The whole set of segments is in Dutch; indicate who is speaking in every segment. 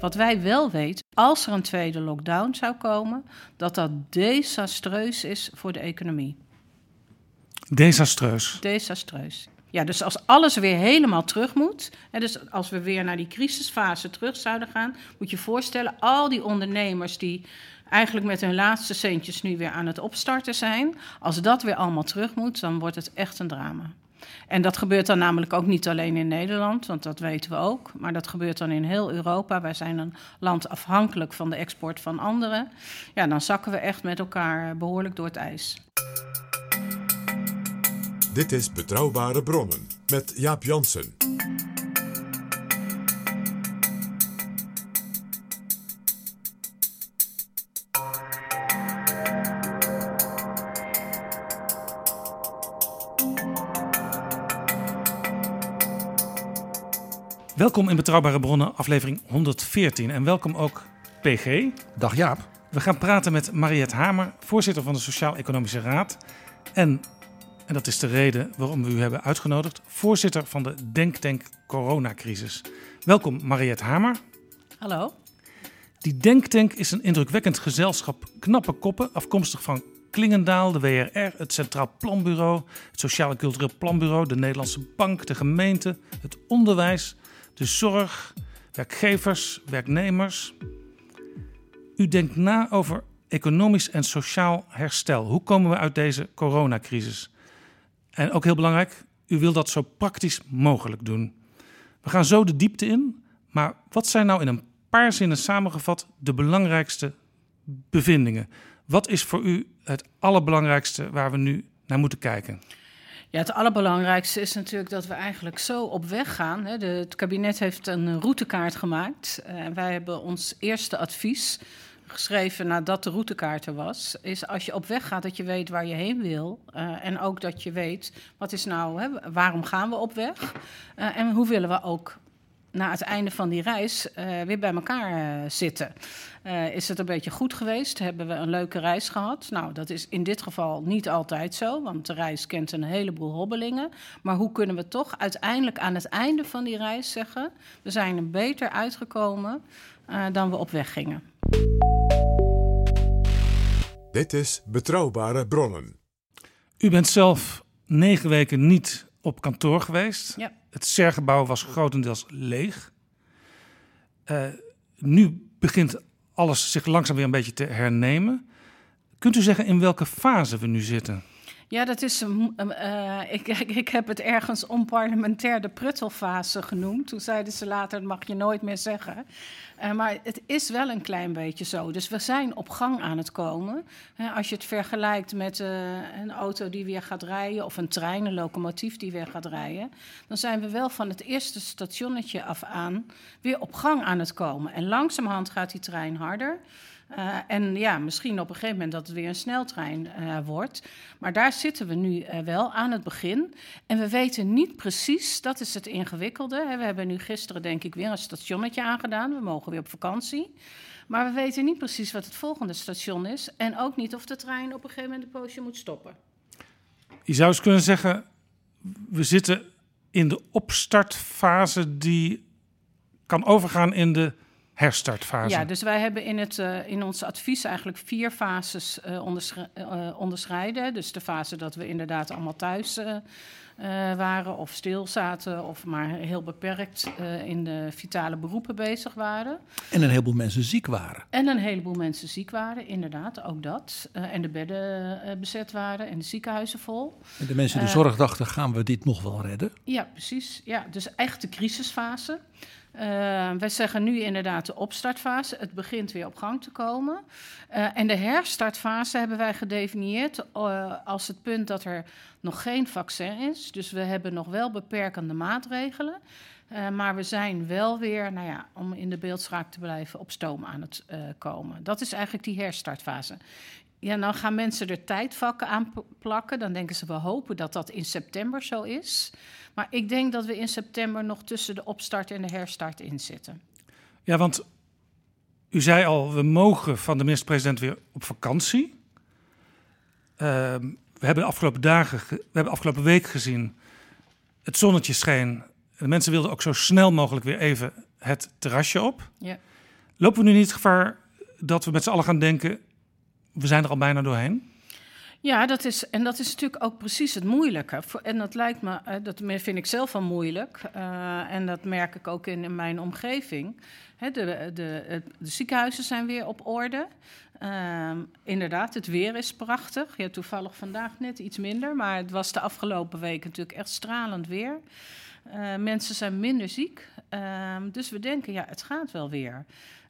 Speaker 1: Wat wij wel weten, als er een tweede lockdown zou komen, dat dat desastreus is voor de economie.
Speaker 2: Desastreus.
Speaker 1: Desastreus. Ja, dus als alles weer helemaal terug moet, hè, dus als we weer naar die crisisfase terug zouden gaan, moet je je voorstellen, al die ondernemers die eigenlijk met hun laatste centjes nu weer aan het opstarten zijn, als dat weer allemaal terug moet, dan wordt het echt een drama. En dat gebeurt dan namelijk ook niet alleen in Nederland, want dat weten we ook. Maar dat gebeurt dan in heel Europa. Wij zijn een land afhankelijk van de export van anderen. Ja, dan zakken we echt met elkaar behoorlijk door het ijs.
Speaker 3: Dit is Betrouwbare Bronnen met Jaap Jansen.
Speaker 2: Welkom in Betrouwbare Bronnen, aflevering 114. En welkom ook PG.
Speaker 4: Dag Jaap.
Speaker 2: We gaan praten met Mariette Hamer, voorzitter van de Sociaal-Economische Raad. En, en dat is de reden waarom we u hebben uitgenodigd, voorzitter van de Denktank Coronacrisis. Welkom Mariette Hamer.
Speaker 1: Hallo?
Speaker 2: Die Denktank is een indrukwekkend gezelschap knappe koppen, afkomstig van Klingendaal, de WRR, het Centraal Planbureau, het Sociaal en Cultureel Planbureau, de Nederlandse Bank, de gemeente, het onderwijs, de zorg, werkgevers, werknemers. U denkt na over economisch en sociaal herstel. Hoe komen we uit deze coronacrisis? En ook heel belangrijk, u wil dat zo praktisch mogelijk doen. We gaan zo de diepte in, maar wat zijn nou in een paar zinnen samengevat de belangrijkste bevindingen? Wat is voor u het allerbelangrijkste waar we nu naar moeten kijken?
Speaker 1: Ja, het allerbelangrijkste is natuurlijk dat we eigenlijk zo op weg gaan. Hè. Het kabinet heeft een routekaart gemaakt. Uh, wij hebben ons eerste advies geschreven nadat de routekaart er was. Is als je op weg gaat dat je weet waar je heen wil. Uh, en ook dat je weet wat is nou, hè, waarom gaan we op weg? Uh, en hoe willen we ook na het einde van die reis uh, weer bij elkaar uh, zitten. Uh, is het een beetje goed geweest? Hebben we een leuke reis gehad? Nou, dat is in dit geval niet altijd zo, want de reis kent een heleboel hobbelingen. Maar hoe kunnen we toch uiteindelijk aan het einde van die reis zeggen: we zijn er beter uitgekomen dan we op weg gingen?
Speaker 3: Dit is Betrouwbare Bronnen.
Speaker 2: U bent zelf negen weken niet op kantoor geweest.
Speaker 1: Ja.
Speaker 2: Het sergebouw was grotendeels leeg. Uh, nu begint alles zich langzaam weer een beetje te hernemen. Kunt u zeggen in welke fase we nu zitten?
Speaker 1: Ja, dat is. Um, uh, ik, ik heb het ergens onparlementair de pruttelfase genoemd. Toen zeiden ze later: dat mag je nooit meer zeggen. Uh, maar het is wel een klein beetje zo. Dus we zijn op gang aan het komen. Als je het vergelijkt met een auto die weer gaat rijden, of een trein, een locomotief die weer gaat rijden, dan zijn we wel van het eerste stationnetje af aan weer op gang aan het komen. En langzamerhand gaat die trein harder. Uh, en ja, misschien op een gegeven moment dat het weer een sneltrein uh, wordt. Maar daar zitten we nu uh, wel aan het begin. En we weten niet precies, dat is het ingewikkelde. We hebben nu gisteren denk ik weer een stationnetje aangedaan. We mogen weer op vakantie. Maar we weten niet precies wat het volgende station is. En ook niet of de trein op een gegeven moment een poosje moet stoppen.
Speaker 2: Je zou eens kunnen zeggen, we zitten in de opstartfase die kan overgaan in de herstartfase.
Speaker 1: Ja, dus wij hebben in, het, uh, in ons advies eigenlijk vier fases uh, ondersche uh, onderscheiden. Dus de fase dat we inderdaad allemaal thuis waren of stil zaten... of maar heel beperkt in de vitale beroepen bezig waren.
Speaker 4: En een heleboel mensen ziek waren.
Speaker 1: En een heleboel mensen ziek waren, inderdaad, ook dat. en de bedden bezet waren en de ziekenhuizen vol.
Speaker 4: En de mensen in de zorg dachten, gaan we dit nog wel redden?
Speaker 1: Ja, precies. Ja, dus echt de crisisfase... Uh, wij zeggen nu inderdaad de opstartfase. Het begint weer op gang te komen. Uh, en de herstartfase hebben wij gedefinieerd uh, als het punt dat er nog geen vaccin is. Dus we hebben nog wel beperkende maatregelen. maar we zijn wel weer, nou ja, om in de beeldspraak te blijven, op stoom aan het komen. Dat is eigenlijk die herstartfase. Ja, dan gaan mensen er tijdvakken aan plakken. Dan denken ze, we hopen dat dat in september zo is. Maar ik denk dat we in september nog tussen de opstart en de herstart in zitten.
Speaker 2: Ja, want u zei al, we mogen van de minister-president weer op vakantie. Uh, we hebben de afgelopen dagen, we hebben afgelopen week gezien, het zonnetje scheen. De mensen wilden ook zo snel mogelijk weer even het terrasje op.
Speaker 1: Ja.
Speaker 2: Lopen we nu niet het gevaar dat we met z'n allen gaan denken, we zijn er al bijna doorheen?
Speaker 1: Ja, dat is, en dat is natuurlijk ook precies het moeilijke. En dat lijkt me, eh, dat vind ik zelf wel moeilijk. Uh, en dat merk ik ook in, in mijn omgeving. De, de, de, ziekenhuizen zijn weer op orde. Uh, inderdaad, het weer is prachtig. Ja, toevallig vandaag net iets minder, maar het was de afgelopen weken natuurlijk echt stralend weer. Uh, mensen zijn minder ziek. Ehm, dus we denken, ja, het gaat wel weer.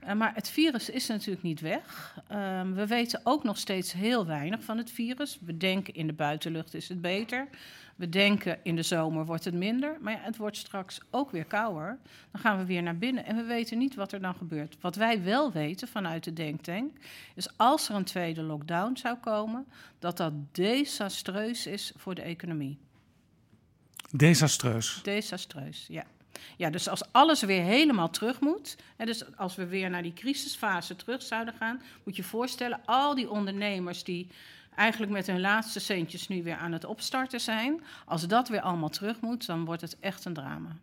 Speaker 1: Uh, maar het virus is natuurlijk niet weg. Uh, we weten ook nog steeds heel weinig van het virus. We denken in de buitenlucht is het beter. We denken in de zomer wordt het minder. Maar ja, het wordt straks ook weer kouder. Dan gaan we weer naar binnen en we weten niet wat er dan gebeurt. Wat wij wel weten vanuit de denktank is als er een tweede lockdown zou komen, dat dat desastreus is voor de economie.
Speaker 2: Desastreus.
Speaker 1: Desastreus, ja. Ja, dus als alles weer helemaal terug moet, hè, dus als we weer naar die crisisfase terug zouden gaan, moet je voorstellen, al die ondernemers die eigenlijk met hun laatste centjes nu weer aan het opstarten zijn, als dat weer allemaal terug moet, dan wordt het echt een drama.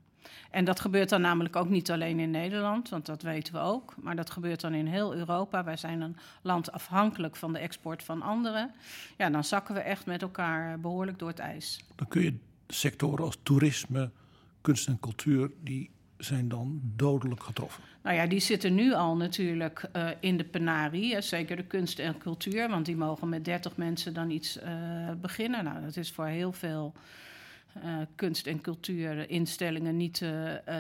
Speaker 1: En dat gebeurt dan namelijk ook niet alleen in Nederland, want dat weten we ook. Maar dat gebeurt dan in heel Europa. Wij zijn een land afhankelijk van de export van anderen. Ja, dan zakken we echt met elkaar behoorlijk door het ijs.
Speaker 4: Dan kun je sectoren als toerisme, kunst en cultuur, die zijn dan dodelijk getroffen.
Speaker 1: Nou ja, die zitten nu al natuurlijk uh, in de penarie. Zeker de kunst en cultuur, want die mogen met 30 mensen dan iets uh, beginnen. Nou, dat is voor heel veel kunst- en cultuurinstellingen niet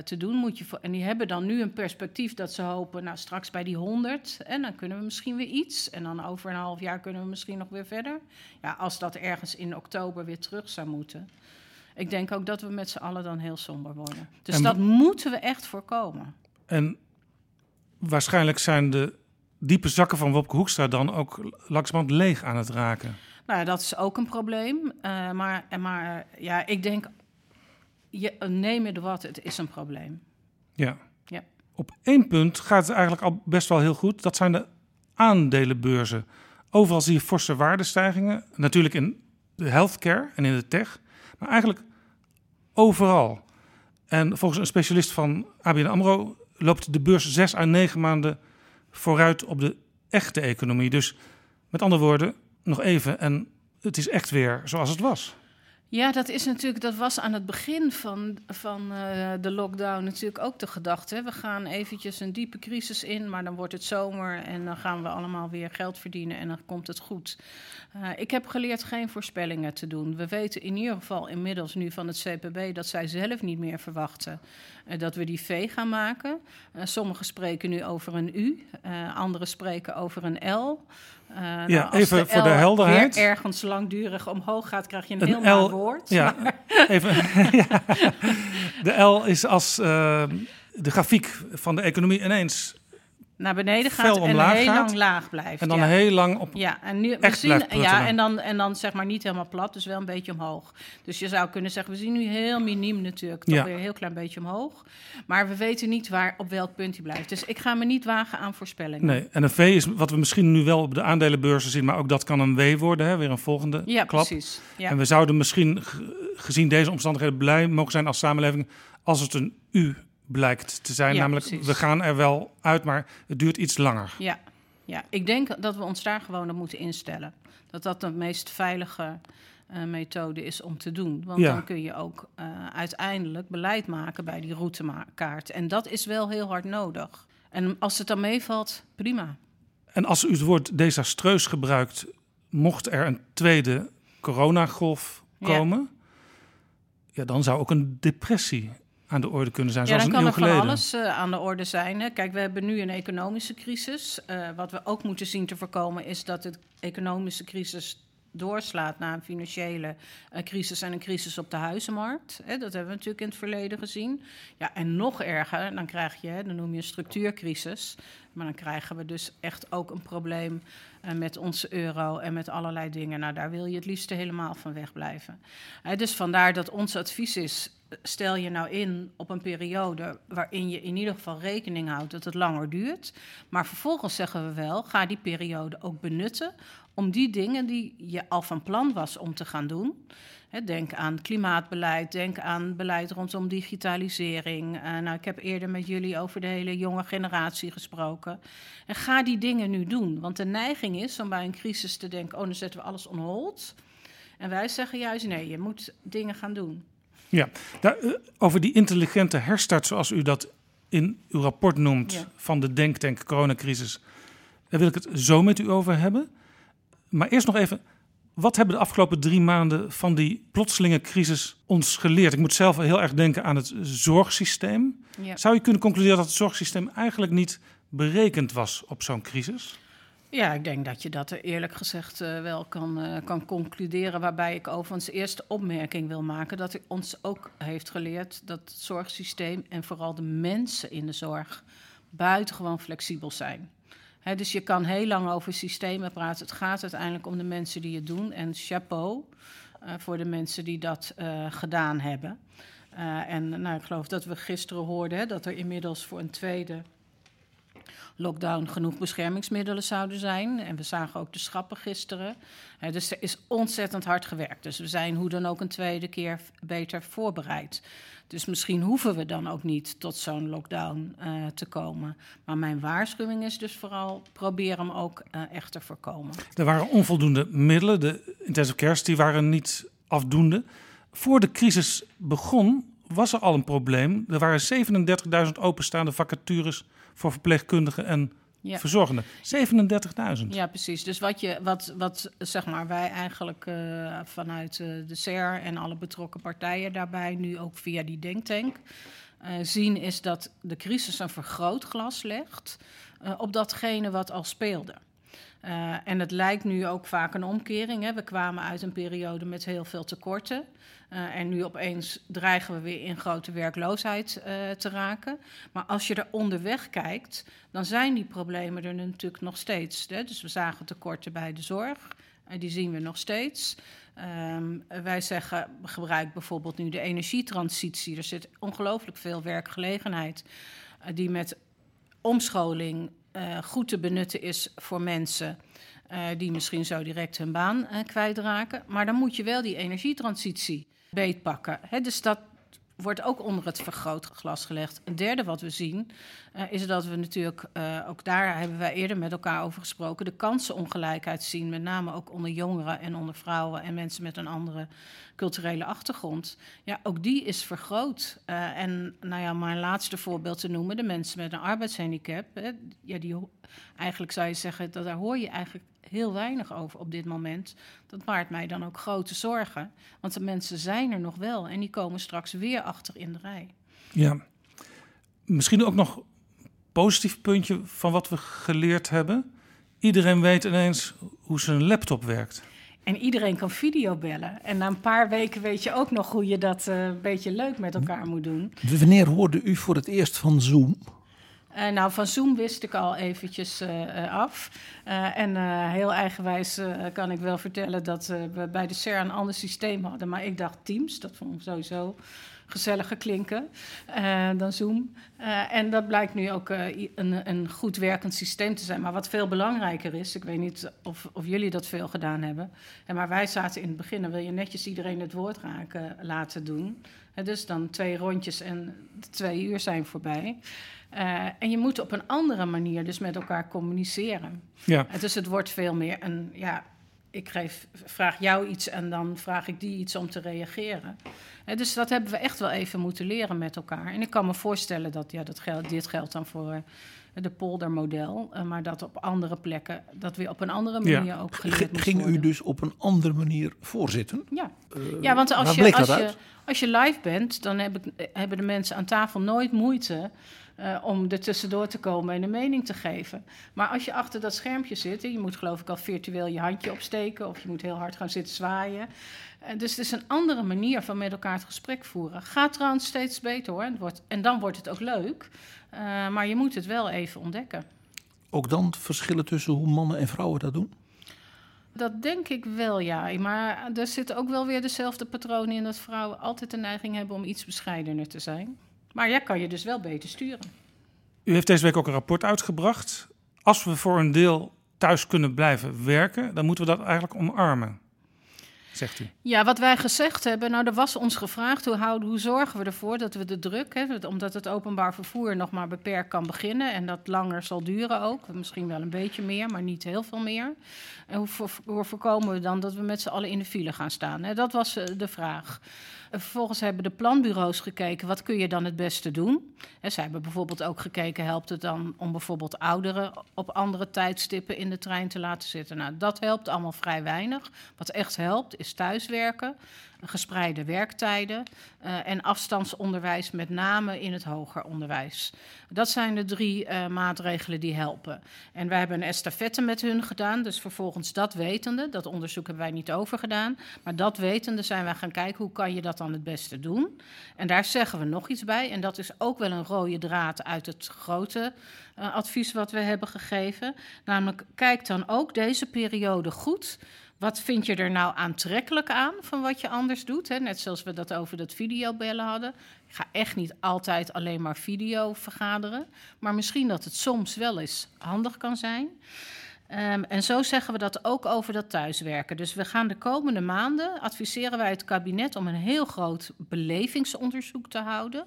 Speaker 1: te doen. Moet je en die hebben dan nu een perspectief dat ze hopen, nou straks bij die 100 en dan kunnen we misschien weer iets. En dan over een half jaar kunnen we misschien nog weer verder. Ja, als dat ergens in oktober weer terug zou moeten. Ik denk ook dat we met z'n allen dan heel somber worden. Dus en dat moeten we echt voorkomen.
Speaker 2: En waarschijnlijk zijn de diepe zakken van Wopke Hoekstra dan ook langzamerhand leeg aan het raken.
Speaker 1: Nou, dat is ook een probleem. Uh, maar, maar ja, ik denk, je, neem het wat, het is een probleem.
Speaker 2: Ja.
Speaker 1: ja.
Speaker 2: Op één punt gaat het eigenlijk al best wel heel goed. Dat zijn de aandelenbeurzen. Overal zie je forse waardestijgingen. Natuurlijk in de healthcare en in de tech. Eigenlijk overal. En volgens een specialist van ABN AMRO loopt de beurs zes à negen maanden vooruit op de echte economie. Dus met andere woorden, nog even en het is echt weer zoals het was.
Speaker 1: Ja, dat is natuurlijk, dat was aan het begin van, van uh, de lockdown natuurlijk ook de gedachte. We gaan eventjes een diepe crisis in, maar dan wordt het zomer en dan gaan we allemaal weer geld verdienen en dan komt het goed. Uh, ik heb geleerd geen voorspellingen te doen. We weten in ieder geval inmiddels nu van het CPB dat zij zelf niet meer verwachten dat we die V gaan maken. sommigen spreken nu over een U, anderen spreken over een L.
Speaker 2: Uh, ja, nou, even de voor de helderheid.
Speaker 1: Ergens langdurig omhoog gaat, krijg je een, een heel L, woord.
Speaker 2: Ja, even. ja. De L is als uh, de grafiek van de economie ineens
Speaker 1: naar beneden gaat en heel gaat, lang laag blijft.
Speaker 2: En dan
Speaker 1: ja.
Speaker 2: heel lang op
Speaker 1: ja, en nu, we zien, ja, en dan, en dan zeg maar niet helemaal plat, dus wel een beetje omhoog. Dus je zou kunnen zeggen, we zien nu heel miniem natuurlijk, toch ja. weer een heel klein beetje omhoog. Maar we weten niet waar, op welk punt hij blijft. Dus ik ga me niet wagen aan voorspellingen.
Speaker 2: Nee, en een V is wat we misschien nu wel op de aandelenbeurzen zien, maar ook dat kan een W worden, hè, weer een volgende
Speaker 1: ja,
Speaker 2: klap.
Speaker 1: Precies,
Speaker 2: ja. En we zouden misschien, gezien deze omstandigheden, blij mogen zijn als samenleving als het een U blijkt te zijn.
Speaker 1: Ja,
Speaker 2: Namelijk,
Speaker 1: precies.
Speaker 2: we gaan er wel uit, maar het duurt iets langer.
Speaker 1: Ja, ja, ik denk dat we ons daar gewoon op moeten instellen. Dat dat de meest veilige eh, methode is om te doen. Want
Speaker 2: Ja.
Speaker 1: dan kun je ook eh, uiteindelijk beleid maken bij die routekaart. En dat is wel heel hard nodig. En als het dan meevalt, prima.
Speaker 2: En als u het woord desastreus gebruikt, mocht er een tweede coronagolf
Speaker 1: Ja.
Speaker 2: komen, ja, dan zou ook een depressie aan de orde kunnen zijn,
Speaker 1: Ja,
Speaker 2: zoals
Speaker 1: dan
Speaker 2: een
Speaker 1: kan
Speaker 2: eeuw
Speaker 1: er van
Speaker 2: geleden.
Speaker 1: alles eh, aan de orde zijn. Hè. Kijk, we hebben nu een economische crisis. Eh, wat we ook moeten zien te voorkomen is dat de economische crisis doorslaat naar een financiële eh, crisis en een crisis op de huizenmarkt. Hè, dat hebben we natuurlijk in het verleden gezien. Ja, en nog erger, dan krijg je, dan noem je een structuurcrisis. Maar dan krijgen we dus echt ook een probleem met onze euro en met allerlei dingen. Nou, daar wil je het liefst helemaal van wegblijven. Hè, dus vandaar dat ons advies is, stel je nou in op een periode waarin je in ieder geval rekening houdt dat het langer duurt. Maar vervolgens zeggen we wel, ga die periode ook benutten om die dingen die je al van plan was om te gaan doen. Denk aan klimaatbeleid, denk aan beleid rondom digitalisering. Eh, nou, ik heb eerder met jullie over de hele jonge generatie gesproken. En ga die dingen nu doen. Want de neiging is om bij een crisis te denken: oh, dan zetten we alles on hold. En wij zeggen juist: nee, je moet dingen gaan doen.
Speaker 2: Ja, daar, eh, over die intelligente herstart, zoals u dat in uw rapport noemt,
Speaker 1: Ja.
Speaker 2: van de denktank coronacrisis, daar wil ik het zo met u over hebben. Maar eerst nog even, wat hebben de afgelopen drie maanden van die plotselinge crisis ons geleerd? Ik moet zelf heel erg denken aan het zorgsysteem.
Speaker 1: Ja.
Speaker 2: Zou je kunnen concluderen dat het zorgsysteem eigenlijk niet berekend was op zo'n crisis?
Speaker 1: Ja, ik denk dat je dat er eerlijk gezegd eh, wel kan, eh, kan concluderen. Waarbij ik overigens de eerste opmerking wil maken. Dat het ons ook heeft geleerd dat het zorgsysteem en vooral de mensen in de zorg buitengewoon flexibel zijn. Dus je kan heel lang over systemen praten. Het gaat uiteindelijk om de mensen die het doen. En chapeau eh, voor de mensen die dat gedaan hebben. En nou, ik geloof dat we gisteren hoorden hè, dat er inmiddels voor een tweede lockdown genoeg beschermingsmiddelen zouden zijn. En we zagen ook de schappen gisteren. Dus er is ontzettend hard gewerkt. Dus we zijn hoe dan ook een tweede keer beter voorbereid. Dus misschien hoeven we dan ook niet tot zo'n lockdown eh, te komen. Maar mijn waarschuwing is dus vooral probeer hem ook eh, echt te voorkomen.
Speaker 2: Er waren onvoldoende middelen. De intensive cares die waren niet afdoende. Voor de crisis begon was er al een probleem. Er waren 37.000 openstaande vacatures voor verpleegkundigen en
Speaker 1: Ja.
Speaker 2: verzorgenden. 37.000.
Speaker 1: Ja, precies. Dus wat, je, wat, wat zeg maar, wij eigenlijk eh, vanuit eh, de CER en alle betrokken partijen daarbij, nu ook via die denktank, eh, zien, is dat de crisis een vergrootglas legt op datgene wat al speelde. Eh, en het lijkt nu ook vaak een omkering. Hè. We kwamen uit een periode met heel veel tekorten. Eh, en nu opeens dreigen we weer in grote werkloosheid eh, te raken. Maar als je er onderweg kijkt, dan zijn die problemen er natuurlijk nog steeds. Hè. Dus we zagen tekorten bij de zorg. En die zien we nog steeds. Ehm, wij zeggen, gebruik bijvoorbeeld nu de energietransitie. Er zit ongelooflijk veel werkgelegenheid die met omscholing eh, goed te benutten is voor mensen eh, die misschien zo direct hun baan eh, kwijtraken. Maar dan moet je wel die energietransitie beetpakken. Hè? Dus dat wordt ook onder het vergrootglas gelegd. Een derde wat we zien eh, is dat we natuurlijk, eh, ook daar hebben wij eerder met elkaar over gesproken, de kansenongelijkheid zien, met name ook onder jongeren en onder vrouwen en mensen met een andere culturele achtergrond. Ja, ook die is vergroot. Eh, en nou ja, mijn laatste voorbeeld te noemen, de mensen met een arbeidshandicap. Hè, ja, die, eigenlijk zou je zeggen, dat daar hoor je eigenlijk heel weinig over op dit moment. Dat baart mij dan ook grote zorgen. Want de mensen zijn er nog wel en die komen straks weer achter in de rij.
Speaker 2: Ja. Misschien ook nog een positief puntje van wat we geleerd hebben. Iedereen weet ineens hoe zijn laptop werkt.
Speaker 1: En iedereen kan videobellen. En na een paar weken weet je ook nog hoe je dat eh, een beetje leuk met elkaar moet doen.
Speaker 4: Wanneer hoorde u voor het eerst van Zoom?
Speaker 1: Eh, nou, van Zoom wist ik al eventjes eh, eh, af. En heel eigenwijs kan ik wel vertellen dat we bij de CER een ander systeem hadden. Maar ik dacht Teams, dat vond ik sowieso gezelliger klinken uh, dan Zoom. Uh, en dat blijkt nu ook uh, een, een, goed werkend systeem te zijn. Maar wat veel belangrijker is, ik weet niet of, of jullie dat veel gedaan hebben. maar wij zaten in het begin, dan wil je netjes iedereen het woord raken, laten doen. dus dan twee rondjes en twee uur zijn voorbij. en je moet op een andere manier dus met elkaar communiceren. Ja. dus het wordt veel meer een, ja, ik geef, vraag jou iets en dan vraag ik die iets om te reageren. Dus dat hebben we echt wel even moeten leren met elkaar. En ik kan me voorstellen dat ja, dat geldt, dit geldt dan voor uh, de poldermodel, uh, maar dat op andere plekken dat weer op een andere manier ja. ook geleerd
Speaker 4: moet Ging u dus op een andere manier voorzitten?
Speaker 1: Ja, uh, ja want als je, als, je, als je live bent, dan heb ik, hebben de mensen aan tafel nooit moeite uh, om er tussendoor te komen en een mening te geven. Maar als je achter dat schermpje zit, je moet geloof ik al virtueel je handje opsteken of je moet heel hard gaan zitten zwaaien. Uh, dus het is een andere manier van met elkaar het gesprek voeren. Gaat trouwens steeds beter hoor. En, wordt, en dan wordt het ook leuk. Uh, maar je moet het wel even ontdekken.
Speaker 4: Ook dan verschillen tussen hoe mannen en vrouwen dat doen?
Speaker 1: Dat denk ik wel, ja. Maar er zitten ook wel weer dezelfde patronen in dat vrouwen altijd de neiging hebben om iets bescheidener te zijn. Maar ja, kan je dus wel beter sturen.
Speaker 2: U heeft deze week ook een rapport uitgebracht. Als we voor een deel thuis kunnen blijven werken, dan moeten we dat eigenlijk omarmen. Zegt u.
Speaker 1: Ja, wat wij gezegd hebben, nou, er was ons gevraagd hoe, houden, hoe zorgen we ervoor dat we de druk, hè, omdat het openbaar vervoer nog maar beperkt kan beginnen en dat langer zal duren ook, misschien wel een beetje meer, maar niet heel veel meer. En hoe, hoe voorkomen we dan dat we met z'n allen in de file gaan staan? Hè? Dat was eh, de vraag. Vervolgens hebben de planbureaus gekeken, wat kun je dan het beste doen? En zij hebben bijvoorbeeld ook gekeken, helpt het dan om bijvoorbeeld ouderen op andere tijdstippen in de trein te laten zitten? Nou, dat helpt allemaal vrij weinig. Wat echt helpt, is thuiswerken gespreide werktijden uh, en afstandsonderwijs, met name in het hoger onderwijs. Dat zijn de drie uh, maatregelen die helpen. En wij hebben een estafette met hun gedaan, dus vervolgens dat wetende, dat onderzoek hebben wij niet over gedaan, maar dat wetende zijn wij gaan kijken hoe kan je dat dan het beste doen. En daar zeggen we nog iets bij, en dat is ook wel een rode draad uit het grote uh, advies wat we hebben gegeven. Namelijk, kijk dan ook deze periode goed wat vind je er nou aantrekkelijk aan van wat je anders doet? Hè? Net zoals we dat over dat videobellen hadden. Ik ga echt niet altijd alleen maar video vergaderen. Maar misschien dat het soms wel eens handig kan zijn. Um, en zo zeggen we dat ook over dat thuiswerken. Dus we gaan de komende maanden, adviseren wij het kabinet om een heel groot belevingsonderzoek te houden.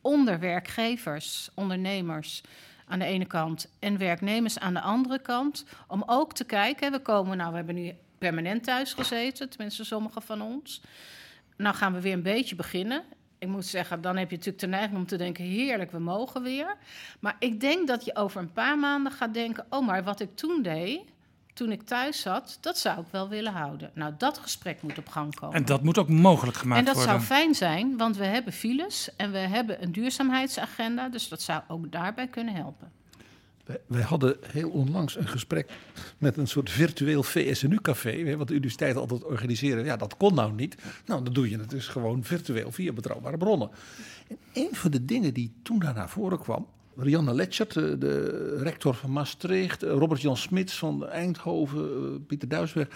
Speaker 1: Onder werkgevers, ondernemers aan de ene kant en werknemers aan de andere kant. Om ook te kijken, we komen, nou, we hebben nu permanent thuis gezeten, tenminste sommigen van ons. Nou gaan we weer een beetje beginnen. Ik moet zeggen, dan heb je natuurlijk de neiging om te denken: heerlijk, we mogen weer. Maar ik denk dat je over een paar maanden gaat denken: oh, maar wat ik toen deed, toen ik thuis zat, dat zou ik wel willen houden. Nou, dat gesprek moet op gang komen.
Speaker 2: En dat moet ook mogelijk gemaakt
Speaker 1: worden. En dat
Speaker 2: zou
Speaker 1: fijn zijn, want we hebben files en we hebben een duurzaamheidsagenda. Dus dat zou ook daarbij kunnen helpen.
Speaker 4: Wij, hadden heel onlangs een gesprek met een soort virtueel VSNU-café. Wat de universiteit altijd organiseren. Ja, dat kon nou niet. Nou, dan doe je het dus gewoon virtueel via betrouwbare bronnen. En een van de dingen die toen daar naar voren kwam. Rianne Letchert, de, rector van Maastricht. Robert-Jan Smits van Eindhoven. Eh, Pieter Duisberg.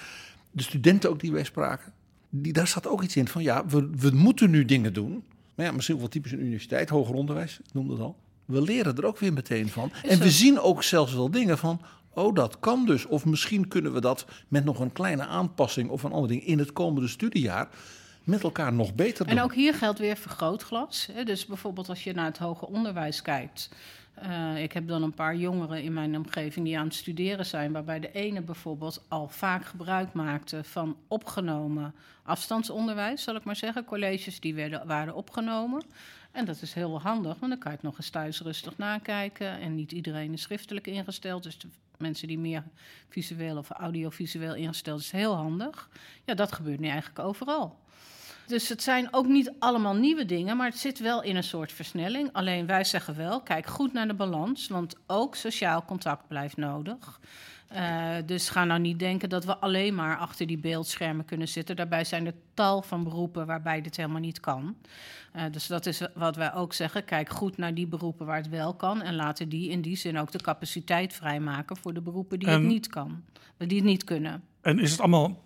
Speaker 4: De studenten ook die wij spraken. Die, daar zat ook iets in van ja, we, we moeten nu dingen doen. Maar ja, misschien wel typisch een universiteit, hoger onderwijs, ik noemde het al we leren er ook weer meteen van. en we zien ook zelfs wel dingen van. Oh, dat kan dus. Of misschien kunnen we dat met nog een kleine aanpassing of een ander ding in het komende studiejaar met elkaar nog beter doen.
Speaker 1: En ook hier geldt weer vergrootglas. Dus bijvoorbeeld als je naar het hoger onderwijs kijkt. Uh, ik heb dan een paar jongeren in mijn omgeving die aan het studeren zijn, waarbij de ene bijvoorbeeld al vaak gebruik maakte van opgenomen afstandsonderwijs, zal ik maar zeggen. Colleges die werden, waren opgenomen. En dat is heel handig, want dan kan je het nog eens thuis rustig nakijken. En niet iedereen is schriftelijk ingesteld. Dus de mensen die meer visueel of audiovisueel ingesteld is heel handig. Ja, dat gebeurt nu eigenlijk overal. Dus het zijn ook niet allemaal nieuwe dingen, maar het zit wel in een soort versnelling. Alleen wij zeggen wel, kijk goed naar de balans, want ook sociaal contact blijft nodig. Uh, dus ga nou niet denken dat we alleen maar achter die beeldschermen kunnen zitten. Daarbij zijn er tal van beroepen waarbij dit helemaal niet kan. Uh, dus dat is wat wij ook zeggen. Kijk goed naar die beroepen waar het wel kan. En laten die in die zin ook de capaciteit vrijmaken voor de beroepen die het niet kan. Die het niet kunnen.
Speaker 2: En is het allemaal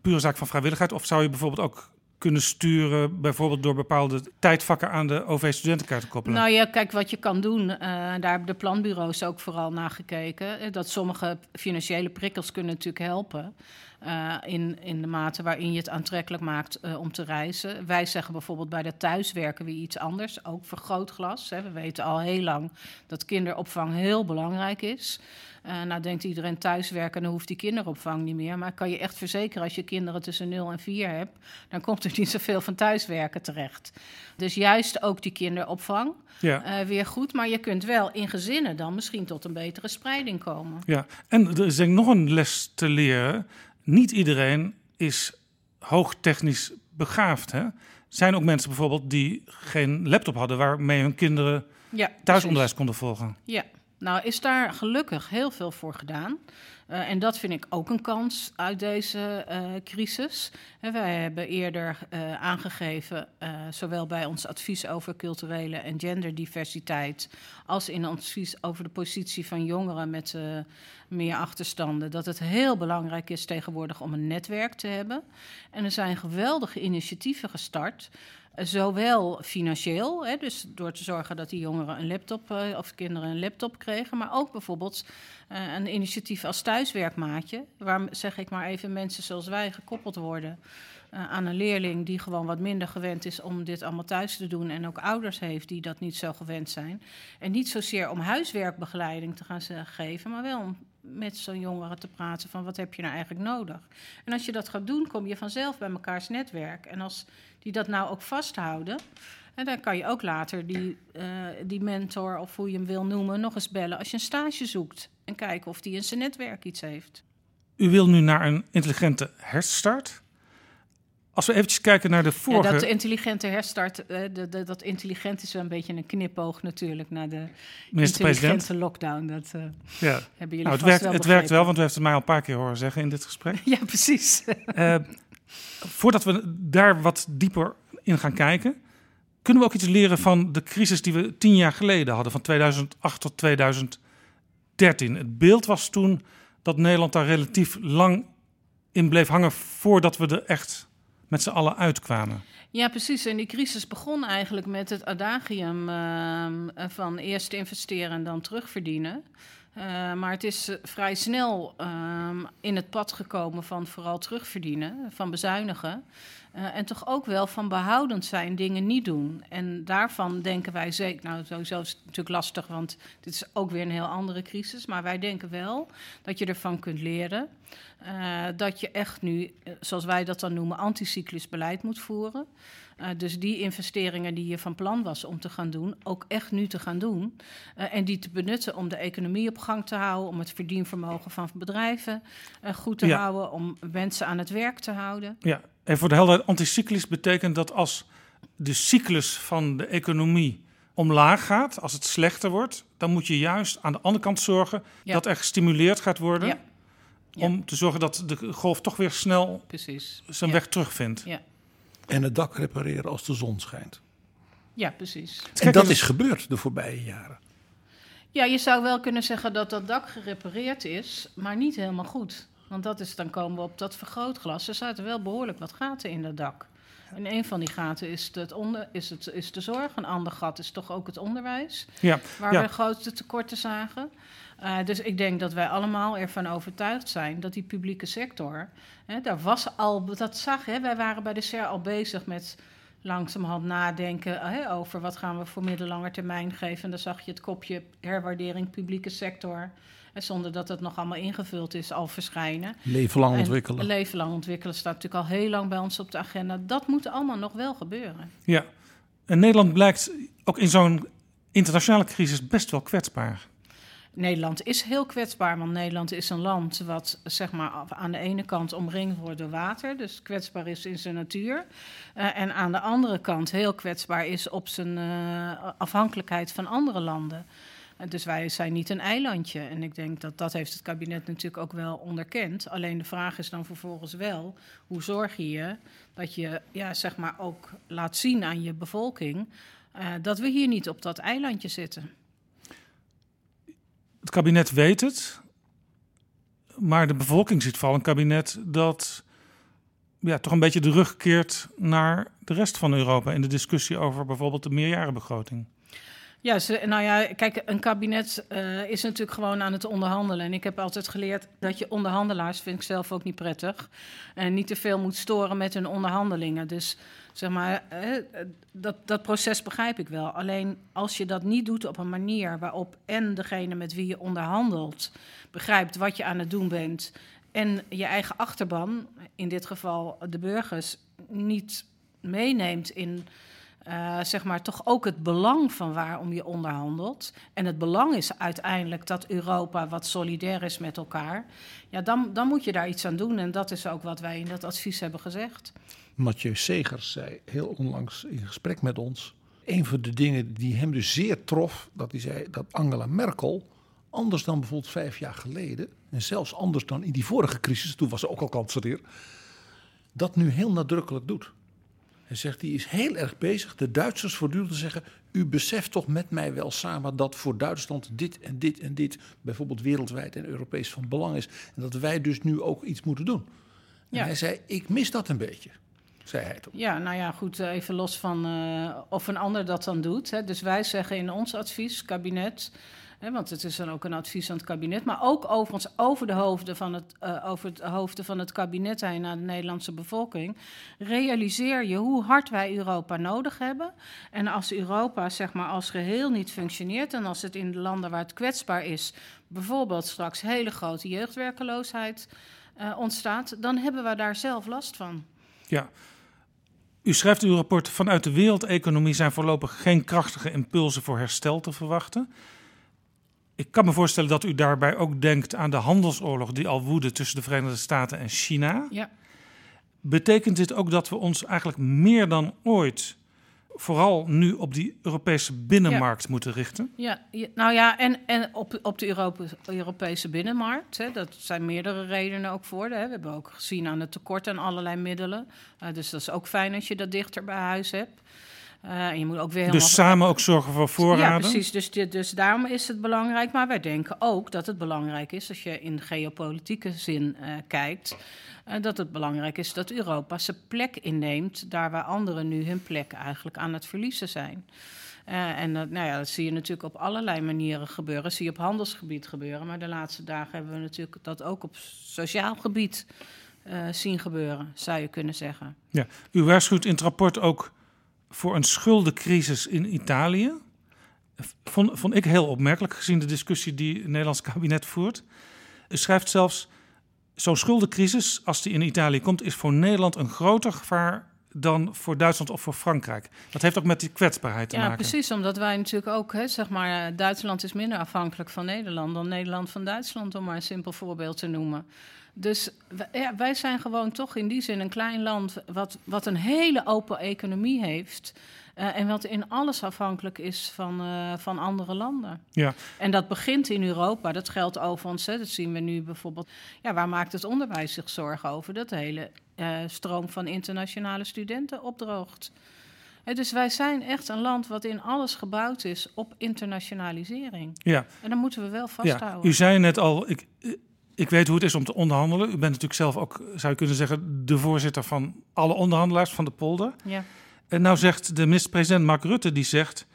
Speaker 2: puur zaak van vrijwilligheid? Of zou je bijvoorbeeld ook kunnen sturen, bijvoorbeeld door bepaalde tijdvakken aan de OV-studentenkaart te koppelen?
Speaker 1: Nou ja, kijk wat je kan doen. eh, daar hebben de planbureaus ook vooral naar gekeken. eh, Dat sommige financiële prikkels kunnen natuurlijk helpen. Eh, in, in de mate waarin je het aantrekkelijk maakt eh, om te reizen. Wij zeggen bijvoorbeeld bij dat thuiswerken weer iets anders. Ook vergrootglas. Hè. We weten al heel lang dat kinderopvang heel belangrijk is. Eh, nou denkt iedereen thuiswerken, dan hoeft die kinderopvang niet meer. Maar ik kan je echt verzekeren, als je kinderen tussen 0 en 4 hebt... dan komt er niet zoveel van thuiswerken terecht. Dus juist ook die kinderopvang
Speaker 2: Ja.
Speaker 1: weer goed. Maar je kunt wel in gezinnen dan misschien tot een betere spreiding komen.
Speaker 2: Ja, en er is denk ik nog een les te leren. Niet iedereen is hoogtechnisch begaafd. Hè? Er zijn ook mensen bijvoorbeeld die geen laptop hadden... waarmee hun kinderen
Speaker 1: Ja,
Speaker 2: thuisonderwijs konden volgen.
Speaker 1: Ja, nou is daar gelukkig heel veel voor gedaan. Eh, en dat vind ik ook een kans uit deze eh, crisis. Hè, wij hebben eerder eh, aangegeven, eh, zowel bij ons advies over culturele en genderdiversiteit, als in ons advies over de positie van jongeren met eh, meer achterstanden, dat het heel belangrijk is tegenwoordig om een netwerk te hebben. En er zijn geweldige initiatieven gestart. Zowel financieel, hè, dus door te zorgen dat die jongeren een laptop eh, of kinderen een laptop kregen, maar ook bijvoorbeeld eh, een initiatief als thuiswerkmaatje, waar zeg ik maar even mensen zoals wij gekoppeld worden eh, aan een leerling die gewoon wat minder gewend is om dit allemaal thuis te doen en ook ouders heeft die dat niet zo gewend zijn. En niet zozeer om huiswerkbegeleiding te gaan geven, maar wel om met zo'n jongere te praten van wat heb je nou eigenlijk nodig. En als je dat gaat doen, kom je vanzelf bij mekaars netwerk. En als die dat nou ook vasthouden, en dan kan je ook later die, eh, die mentor, of hoe je hem wil noemen, nog eens bellen als je een stage zoekt. En kijken of die in zijn netwerk iets heeft.
Speaker 2: U wil nu naar een intelligente herstart. Als we eventjes kijken naar de
Speaker 1: Ja,
Speaker 2: vorige...
Speaker 1: dat intelligente herstart, eh, de, de- dat intelligent is wel een beetje een knipoog natuurlijk naar de intelligente lockdown. Dat eh,
Speaker 2: Ja.
Speaker 1: hebben jullie
Speaker 2: Nou, het werkt,
Speaker 1: wel
Speaker 2: het werkt wel, want u heeft het mij al een paar keer horen zeggen in dit gesprek.
Speaker 1: Ja, precies.
Speaker 2: Eh, voordat we daar wat dieper in gaan kijken, kunnen we ook iets leren van de crisis die we tien jaar geleden hadden, van 2008 tot 2013. Het beeld was toen dat Nederland daar relatief lang in bleef hangen voordat we er echt met z'n allen uitkwamen.
Speaker 1: Ja, precies. En die crisis begon eigenlijk met het adagium ehm, van eerst investeren en dan terugverdienen. Eh, maar het is eh, vrij snel ehm, in het pad gekomen van vooral terugverdienen, van bezuinigen. Eh, en toch ook wel van behoudend zijn, dingen niet doen. En daarvan denken wij zeker, nou sowieso is het natuurlijk lastig, want dit is ook weer een heel andere crisis. Maar wij denken wel dat je ervan kunt leren. Eh, dat je echt nu, eh, zoals wij dat dan noemen, anticyclisch beleid moet voeren. Dus die investeringen die je van plan was om te gaan doen, ook echt nu te gaan doen. En die te benutten om de economie op gang te houden, om het verdienvermogen van bedrijven goed te
Speaker 2: Ja.
Speaker 1: houden, om mensen aan het werk te houden.
Speaker 2: Ja, en voor de helderheid, anticyclisch betekent dat als de cyclus van de economie omlaag gaat, als het slechter wordt, dan moet je juist aan de andere kant zorgen
Speaker 1: Ja.
Speaker 2: dat er gestimuleerd gaat worden.
Speaker 1: Ja. Ja.
Speaker 2: Om te zorgen dat de golf toch weer snel
Speaker 1: Precies.
Speaker 2: zijn
Speaker 1: Ja.
Speaker 2: weg terugvindt.
Speaker 1: Ja.
Speaker 4: En het dak repareren als de zon schijnt.
Speaker 1: Ja, precies.
Speaker 4: En dat is gebeurd de voorbije jaren.
Speaker 1: Ja, je zou wel kunnen zeggen dat dat dak gerepareerd is, maar niet helemaal goed. Want dat is, dan komen we op dat vergrootglas. Er zaten wel behoorlijk wat gaten in dat dak. En een van die gaten is, het onder, is, het, is de zorg. Een ander gat is toch ook het onderwijs.
Speaker 2: Ja,
Speaker 1: Waar
Speaker 2: ja.
Speaker 1: we grote tekorten zagen. Eh, dus ik denk dat wij allemaal ervan overtuigd zijn dat die publieke sector. Hè, daar was al, dat zag, hè, wij waren bij de SER al bezig met langzamerhand nadenken hè, over wat gaan we voor middellange termijn geven. En dan zag je het kopje herwaardering publieke sector. Zonder dat het nog allemaal ingevuld is, al verschijnen.
Speaker 4: Leven lang
Speaker 1: En
Speaker 4: ontwikkelen.
Speaker 1: Leven lang ontwikkelen staat natuurlijk al heel lang bij ons op de agenda. Dat moet allemaal nog wel gebeuren.
Speaker 2: Ja, en Nederland blijkt ook in zo'n internationale crisis best wel kwetsbaar.
Speaker 1: Nederland is heel kwetsbaar, want Nederland is een land wat zeg maar, aan de ene kant omringd wordt door water, dus kwetsbaar is in zijn natuur. Eh, en aan de andere kant heel kwetsbaar is op zijn eh, afhankelijkheid van andere landen. Dus wij zijn niet een eilandje. En ik denk dat dat heeft het kabinet natuurlijk ook wel onderkend. Alleen de vraag is dan vervolgens wel, hoe zorg je dat je ja, zeg maar ook laat zien aan je bevolking eh, dat we hier niet op dat eilandje zitten.
Speaker 2: Het kabinet weet het, maar de bevolking ziet vooral een kabinet dat ja, toch een beetje de rug keert naar de rest van Europa in de discussie over bijvoorbeeld de meerjarenbegroting.
Speaker 1: Ja, ze, nou ja, kijk, een kabinet uh, is natuurlijk gewoon aan het onderhandelen. En ik heb altijd geleerd dat je onderhandelaars, vind ik zelf ook niet prettig, en niet te veel moet storen met hun onderhandelingen. Dus zeg maar, eh, dat, dat proces begrijp ik wel. Alleen als je dat niet doet op een manier waarop en degene met wie je onderhandelt begrijpt wat je aan het doen bent en je eigen achterban, in dit geval de burgers, niet meeneemt in uh, zeg maar toch ook het belang van waarom je onderhandelt. En het belang is uiteindelijk dat Europa wat solidair is met elkaar. Ja, dan, dan moet je daar iets aan doen. En dat is ook wat wij in dat advies hebben gezegd.
Speaker 4: Mathieu Segers zei heel onlangs in gesprek met ons. Een van de dingen die hem dus zeer trof, dat hij zei dat Angela Merkel anders dan bijvoorbeeld vijf jaar geleden, en zelfs anders dan in die vorige crisis, toen was ze ook al kanselier, dat nu heel nadrukkelijk doet. Hij zegt, die is heel erg bezig de Duitsers voortdurend te zeggen... u beseft toch met mij wel samen dat voor Duitsland dit en dit en dit... bijvoorbeeld wereldwijd en Europees van belang is... en dat wij dus nu ook iets moeten doen. En hij zei, ik mis dat een beetje, zei hij toen.
Speaker 1: Ja, nou ja, goed, even los van uh, of een ander dat dan doet. Hè. Dus wij zeggen in ons advies, kabinet want het is dan ook een advies aan het kabinet. Maar ook overigens over de hoofden van het, uh, over het hoofden van het kabinet heen naar de Nederlandse bevolking. Realiseer je hoe hard wij Europa nodig hebben. En als Europa zeg maar, als geheel niet functioneert. En als het in de landen waar het kwetsbaar is, bijvoorbeeld straks hele grote jeugdwerkeloosheid uh, ontstaat. Dan hebben we daar zelf last van.
Speaker 2: Ja. U schrijft uw rapport: vanuit de wereldeconomie zijn voorlopig geen krachtige impulsen voor herstel te verwachten. Ik kan me voorstellen dat u daarbij ook denkt aan de handelsoorlog die al woedde tussen de Verenigde Staten en China.
Speaker 1: Ja.
Speaker 2: Betekent dit ook dat we ons eigenlijk meer dan ooit, vooral nu op die Europese binnenmarkt, moeten richten?
Speaker 1: Ja, nou ja, en, en op, op de Europese binnenmarkt. Hè, dat zijn meerdere redenen ook voor. Hè. We hebben ook gezien aan het tekort aan allerlei middelen. Uh, dus dat is ook fijn als je dat dichter bij huis hebt.
Speaker 2: Uh, je moet ook weer dus samen ook zorgen voor voorraden?
Speaker 1: Ja, precies. Dus, dus daarom is het belangrijk. Maar wij denken ook dat het belangrijk is, als je in geopolitieke zin uh, kijkt, uh, dat het belangrijk is dat Europa zijn plek inneemt, daar waar anderen nu hun plek eigenlijk aan het verliezen zijn. en dat, nou ja, dat zie je natuurlijk op allerlei manieren gebeuren. Dat zie je op handelsgebied gebeuren. Maar de laatste dagen hebben we natuurlijk dat ook op sociaal gebied zien gebeuren, zou je kunnen zeggen.
Speaker 2: Ja, u waarschuwt in het rapport ook voor een schuldencrisis in Italië. Vond, vond ik heel opmerkelijk gezien de discussie die het Nederlands kabinet voert. U schrijft zelfs: zo'n schuldencrisis, als die in Italië komt, is voor Nederland een groter gevaar dan voor Duitsland of voor Frankrijk. Dat heeft ook met die kwetsbaarheid te
Speaker 1: ja,
Speaker 2: maken.
Speaker 1: Ja, precies, omdat wij natuurlijk ook, hè, zeg maar, Duitsland is minder afhankelijk van Nederland dan Nederland van Duitsland, om maar een simpel voorbeeld te noemen. Dus ja, wij zijn gewoon toch in die zin een klein land wat, wat een hele open economie heeft. Uh, en wat in alles afhankelijk is van, uh, van andere landen.
Speaker 2: Ja.
Speaker 1: En dat begint in Europa. Dat geldt overigens. Hè, dat zien we nu bijvoorbeeld. Ja, waar maakt het onderwijs zich zorgen over? Dat de hele uh, stroom van internationale studenten opdroogt. dus wij zijn echt een land wat in alles gebouwd is op internationalisering.
Speaker 2: Ja.
Speaker 1: En dan moeten we wel vasthouden.
Speaker 2: Ja, u zei net al, ik, ik weet hoe het is om te onderhandelen. U bent natuurlijk zelf ook, zou je kunnen zeggen, de voorzitter van alle onderhandelaars van de polder.
Speaker 1: Ja.
Speaker 2: En nou zegt de minister-president Mark Rutte, die zegt...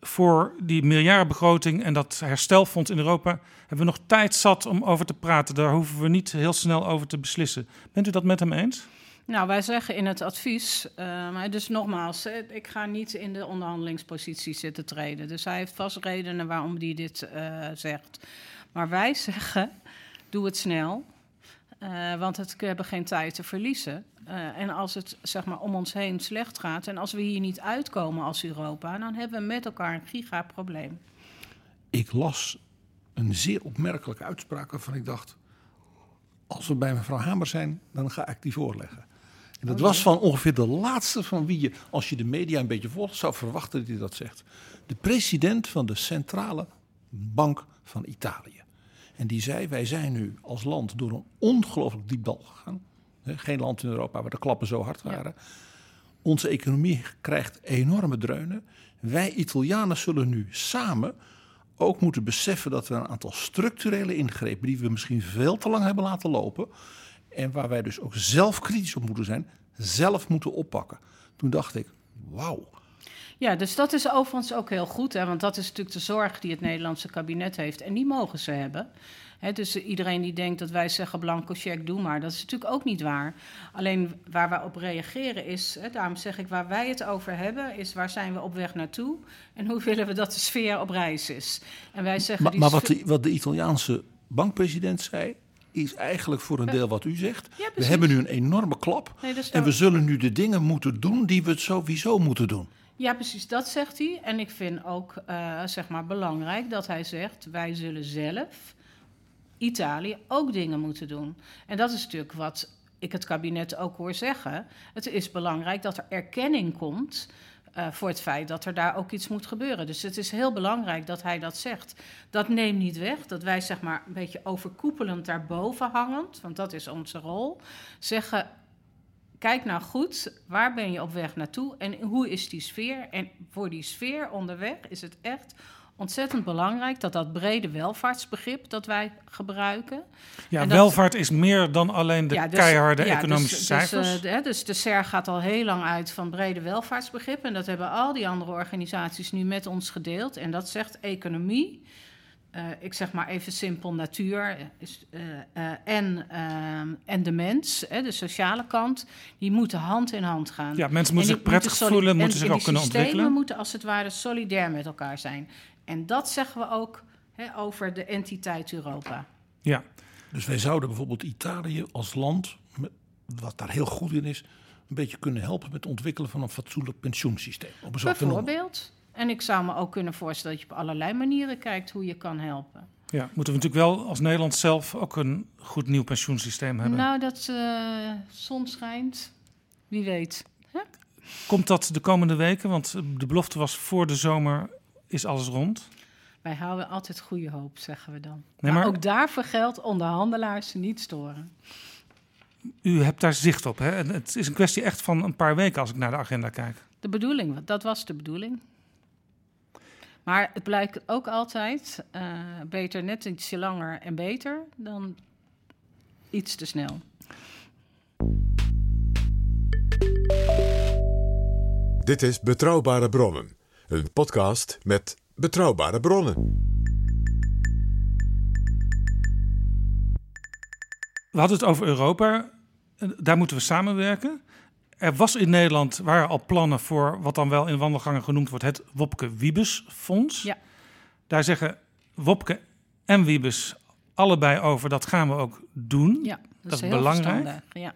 Speaker 2: voor die miljardenbegroting en dat herstelfonds in Europa... hebben we nog tijd zat om over te praten. Daar hoeven we niet heel snel over te beslissen. Bent u dat met hem eens?
Speaker 1: Nou, wij zeggen in het advies, uh, maar dus nogmaals, ik ga niet in de onderhandelingspositie zitten treden. Dus hij heeft vast redenen waarom hij dit uh, zegt. Maar wij zeggen, doe het snel. Uh, want het, we hebben geen tijd te verliezen. Uh, en als het zeg maar, om ons heen slecht gaat en als we hier niet uitkomen als Europa, dan hebben we met elkaar een gigaprobleem.
Speaker 4: Ik las een zeer opmerkelijke uitspraak waarvan ik dacht: als we bij mevrouw Hamer zijn, dan ga ik die voorleggen. En dat oh, was van ongeveer de laatste van wie je, als je de media een beetje volgt, zou verwachten dat hij dat zegt. De president van de Centrale Bank van Italië. En die zei: Wij zijn nu als land door een ongelooflijk diep dal gegaan. Geen land in Europa waar de klappen zo hard waren. Onze economie krijgt enorme dreunen. Wij Italianen zullen nu samen ook moeten beseffen dat we een aantal structurele ingrepen, die we misschien veel te lang hebben laten lopen, En waar wij dus ook zelf kritisch op moeten zijn, zelf moeten oppakken. Toen dacht ik, wauw.
Speaker 1: Ja, dus dat is overigens ook heel goed, hè, want dat is natuurlijk de zorg die het Nederlandse kabinet heeft. En die mogen ze hebben. Dus iedereen die denkt dat wij zeggen blanco check, doe maar, dat is natuurlijk ook niet waar. Alleen waar we op reageren is, hè, daarom zeg ik, waar wij het over hebben, is waar zijn we op weg naartoe en hoe willen we dat de sfeer op reis is. En wij zeggen.
Speaker 4: Maar, maar wat, de, wat de Italiaanse bankpresident zei, is eigenlijk voor een deel wat u zegt.
Speaker 1: Ja,
Speaker 4: we hebben nu een enorme klap.
Speaker 1: Nee,
Speaker 4: en we zullen nu de dingen moeten doen die we sowieso moeten doen.
Speaker 1: Ja, precies, dat zegt hij. En ik vind ook eh, zeg maar belangrijk dat hij zegt: wij zullen zelf, Italië, ook dingen moeten doen. En dat is natuurlijk wat ik het kabinet ook hoor zeggen. Het is belangrijk dat er erkenning komt. eh, voor het feit dat er daar ook iets moet gebeuren. Dus het is heel belangrijk dat hij dat zegt. Dat neemt niet weg dat wij zeg maar een beetje overkoepelend daarboven hangend, want dat is onze rol, zeggen kijk nou goed, waar ben je op weg naartoe en hoe is die sfeer? En voor die sfeer onderweg is het echt ontzettend belangrijk dat dat brede welvaartsbegrip dat wij gebruiken.
Speaker 2: Ja,
Speaker 1: dat-
Speaker 2: welvaart is meer dan alleen de
Speaker 1: Ja, dus-
Speaker 2: keiharde
Speaker 1: ja,
Speaker 2: economische
Speaker 1: dus,
Speaker 2: cijfers.
Speaker 1: Dus, dus de SER gaat al heel lang uit van brede welvaartsbegrip. En dat hebben al die andere organisaties nu met ons gedeeld. En dat zegt economie. Eh, ik zeg maar even simpel natuur eh, is, eh, eh, en, ehm, en de mens, hè, de sociale kant, die moeten hand in hand gaan.
Speaker 2: Ja, mensen moeten zich prettig voelen,
Speaker 1: en-
Speaker 2: moeten zich
Speaker 1: en
Speaker 2: ook
Speaker 1: die
Speaker 2: kunnen
Speaker 1: systemen
Speaker 2: ontwikkelen.
Speaker 1: moeten als het ware solidair met elkaar zijn. En dat zeggen we ook hè, over de entiteit Europa.
Speaker 2: Ja,
Speaker 4: Dus wij zouden bijvoorbeeld Italië als land, met- wat daar heel goed in is, een beetje kunnen helpen met het ontwikkelen van een fatsoenlijk pensioensysteem.
Speaker 1: Bijvoorbeeld. En ik zou me ook kunnen voorstellen dat je op allerlei manieren kijkt hoe je kan helpen.
Speaker 2: ja, moeten we natuurlijk wel als Nederland zelf ook een goed nieuw pensioensysteem hebben.
Speaker 1: Nou, dat eh zon schijnt. Wie weet.
Speaker 2: Komt dat de komende weken? Want de belofte was voor de zomer is alles rond.
Speaker 1: Wij houden altijd goede hoop, zeggen we dan.
Speaker 2: Nee,
Speaker 1: maar...
Speaker 2: maar-
Speaker 1: ook daarvoor geldt onderhandelaars niet storen.
Speaker 2: U hebt daar zicht op. Hè? Het is een kwestie echt van een paar weken als ik naar de agenda kijk.
Speaker 1: De bedoeling, dat was de bedoeling. Maar het blijkt ook altijd eh, beter net ietsje langer en beter dan iets te snel.
Speaker 3: Dit is Betrouwbare Bronnen, een podcast met betrouwbare bronnen.
Speaker 2: We hadden het over Europa. Eh, Daar moeten we samenwerken. Er was in Nederland waren al plannen voor wat dan wel in wandelgangen genoemd wordt het Wopke Wiebes Fonds.
Speaker 1: Ja.
Speaker 2: Daar zeggen Wopke en Wiebes allebei over dat gaan we ook doen.
Speaker 1: Ja, dat,
Speaker 2: Dat
Speaker 1: is
Speaker 2: is
Speaker 1: heel
Speaker 2: belangrijk.
Speaker 1: Ja.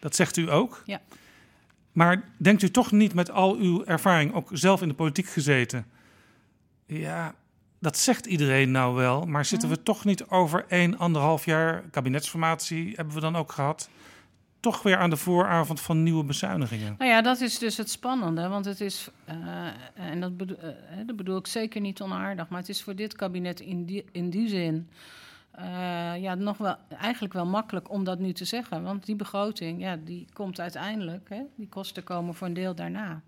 Speaker 2: Dat zegt u ook.
Speaker 1: Ja.
Speaker 2: Maar denkt u toch niet met al uw ervaring, ook zelf in de politiek gezeten, ja, dat zegt iedereen nou wel, maar zitten we toch niet over één, anderhalf jaar kabinetsformatie hebben we dan ook gehad, toch weer aan de vooravond van nieuwe bezuinigingen?
Speaker 1: Nou ja, dat is dus het spannende. Want het is, eh, en dat bedoel, eh, dat bedoel ik zeker niet onaardig, maar het is voor dit kabinet in die, in die zin. eh, ja, nog wel, eigenlijk wel makkelijk om dat nu te zeggen. Want die begroting, ja, die komt uiteindelijk, hè, die kosten komen voor een deel daarna.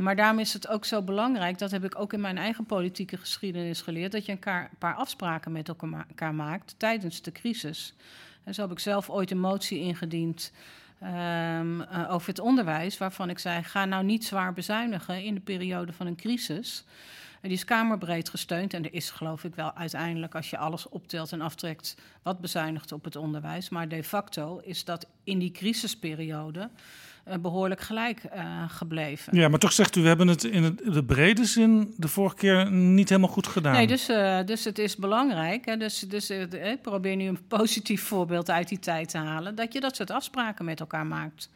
Speaker 1: Maar daarom is het ook zo belangrijk, dat heb ik ook in mijn eigen politieke geschiedenis geleerd, dat je een paar afspraken met elkaar maakt tijdens de crisis. En zo heb ik zelf ooit een motie ingediend ehm, eh, over het onderwijs, waarvan ik zei: ga nou niet zwaar bezuinigen in de periode van een crisis. En die is kamerbreed gesteund en er is, geloof ik, wel uiteindelijk, als je alles optelt en aftrekt, wat bezuinigd op het onderwijs. Maar de facto is dat in die crisisperiode behoorlijk gelijk eh, gebleven.
Speaker 2: Ja, maar toch zegt u, we hebben het in de brede zin de vorige keer niet helemaal goed gedaan.
Speaker 1: Nee, dus, eh, dus het is belangrijk. Hè, dus, dus eh, ik probeer nu een positief voorbeeld uit die tijd te halen. Dat je dat soort afspraken met elkaar maakt.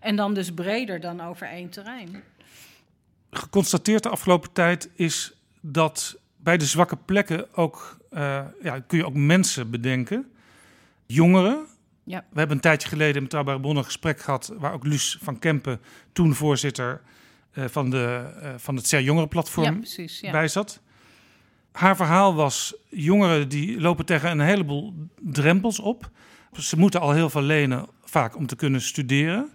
Speaker 1: En dan dus breder dan over één terrein.
Speaker 2: geconstateerd de afgelopen tijd is dat bij de zwakke plekken ook, eh, ja, kun je ook mensen bedenken. Jongeren.
Speaker 1: Ja.
Speaker 2: We hebben een tijdje geleden in Betrouwbare Bronnen een gesprek gehad... waar ook Luus van Kempen, toen voorzitter eh, van, de, eh, van het CER Jongerenplatform,
Speaker 1: Ja, precies, ja.
Speaker 2: bij zat. Haar verhaal was, jongeren die lopen tegen een heleboel drempels op. Ze moeten al heel veel lenen, vaak om te kunnen studeren.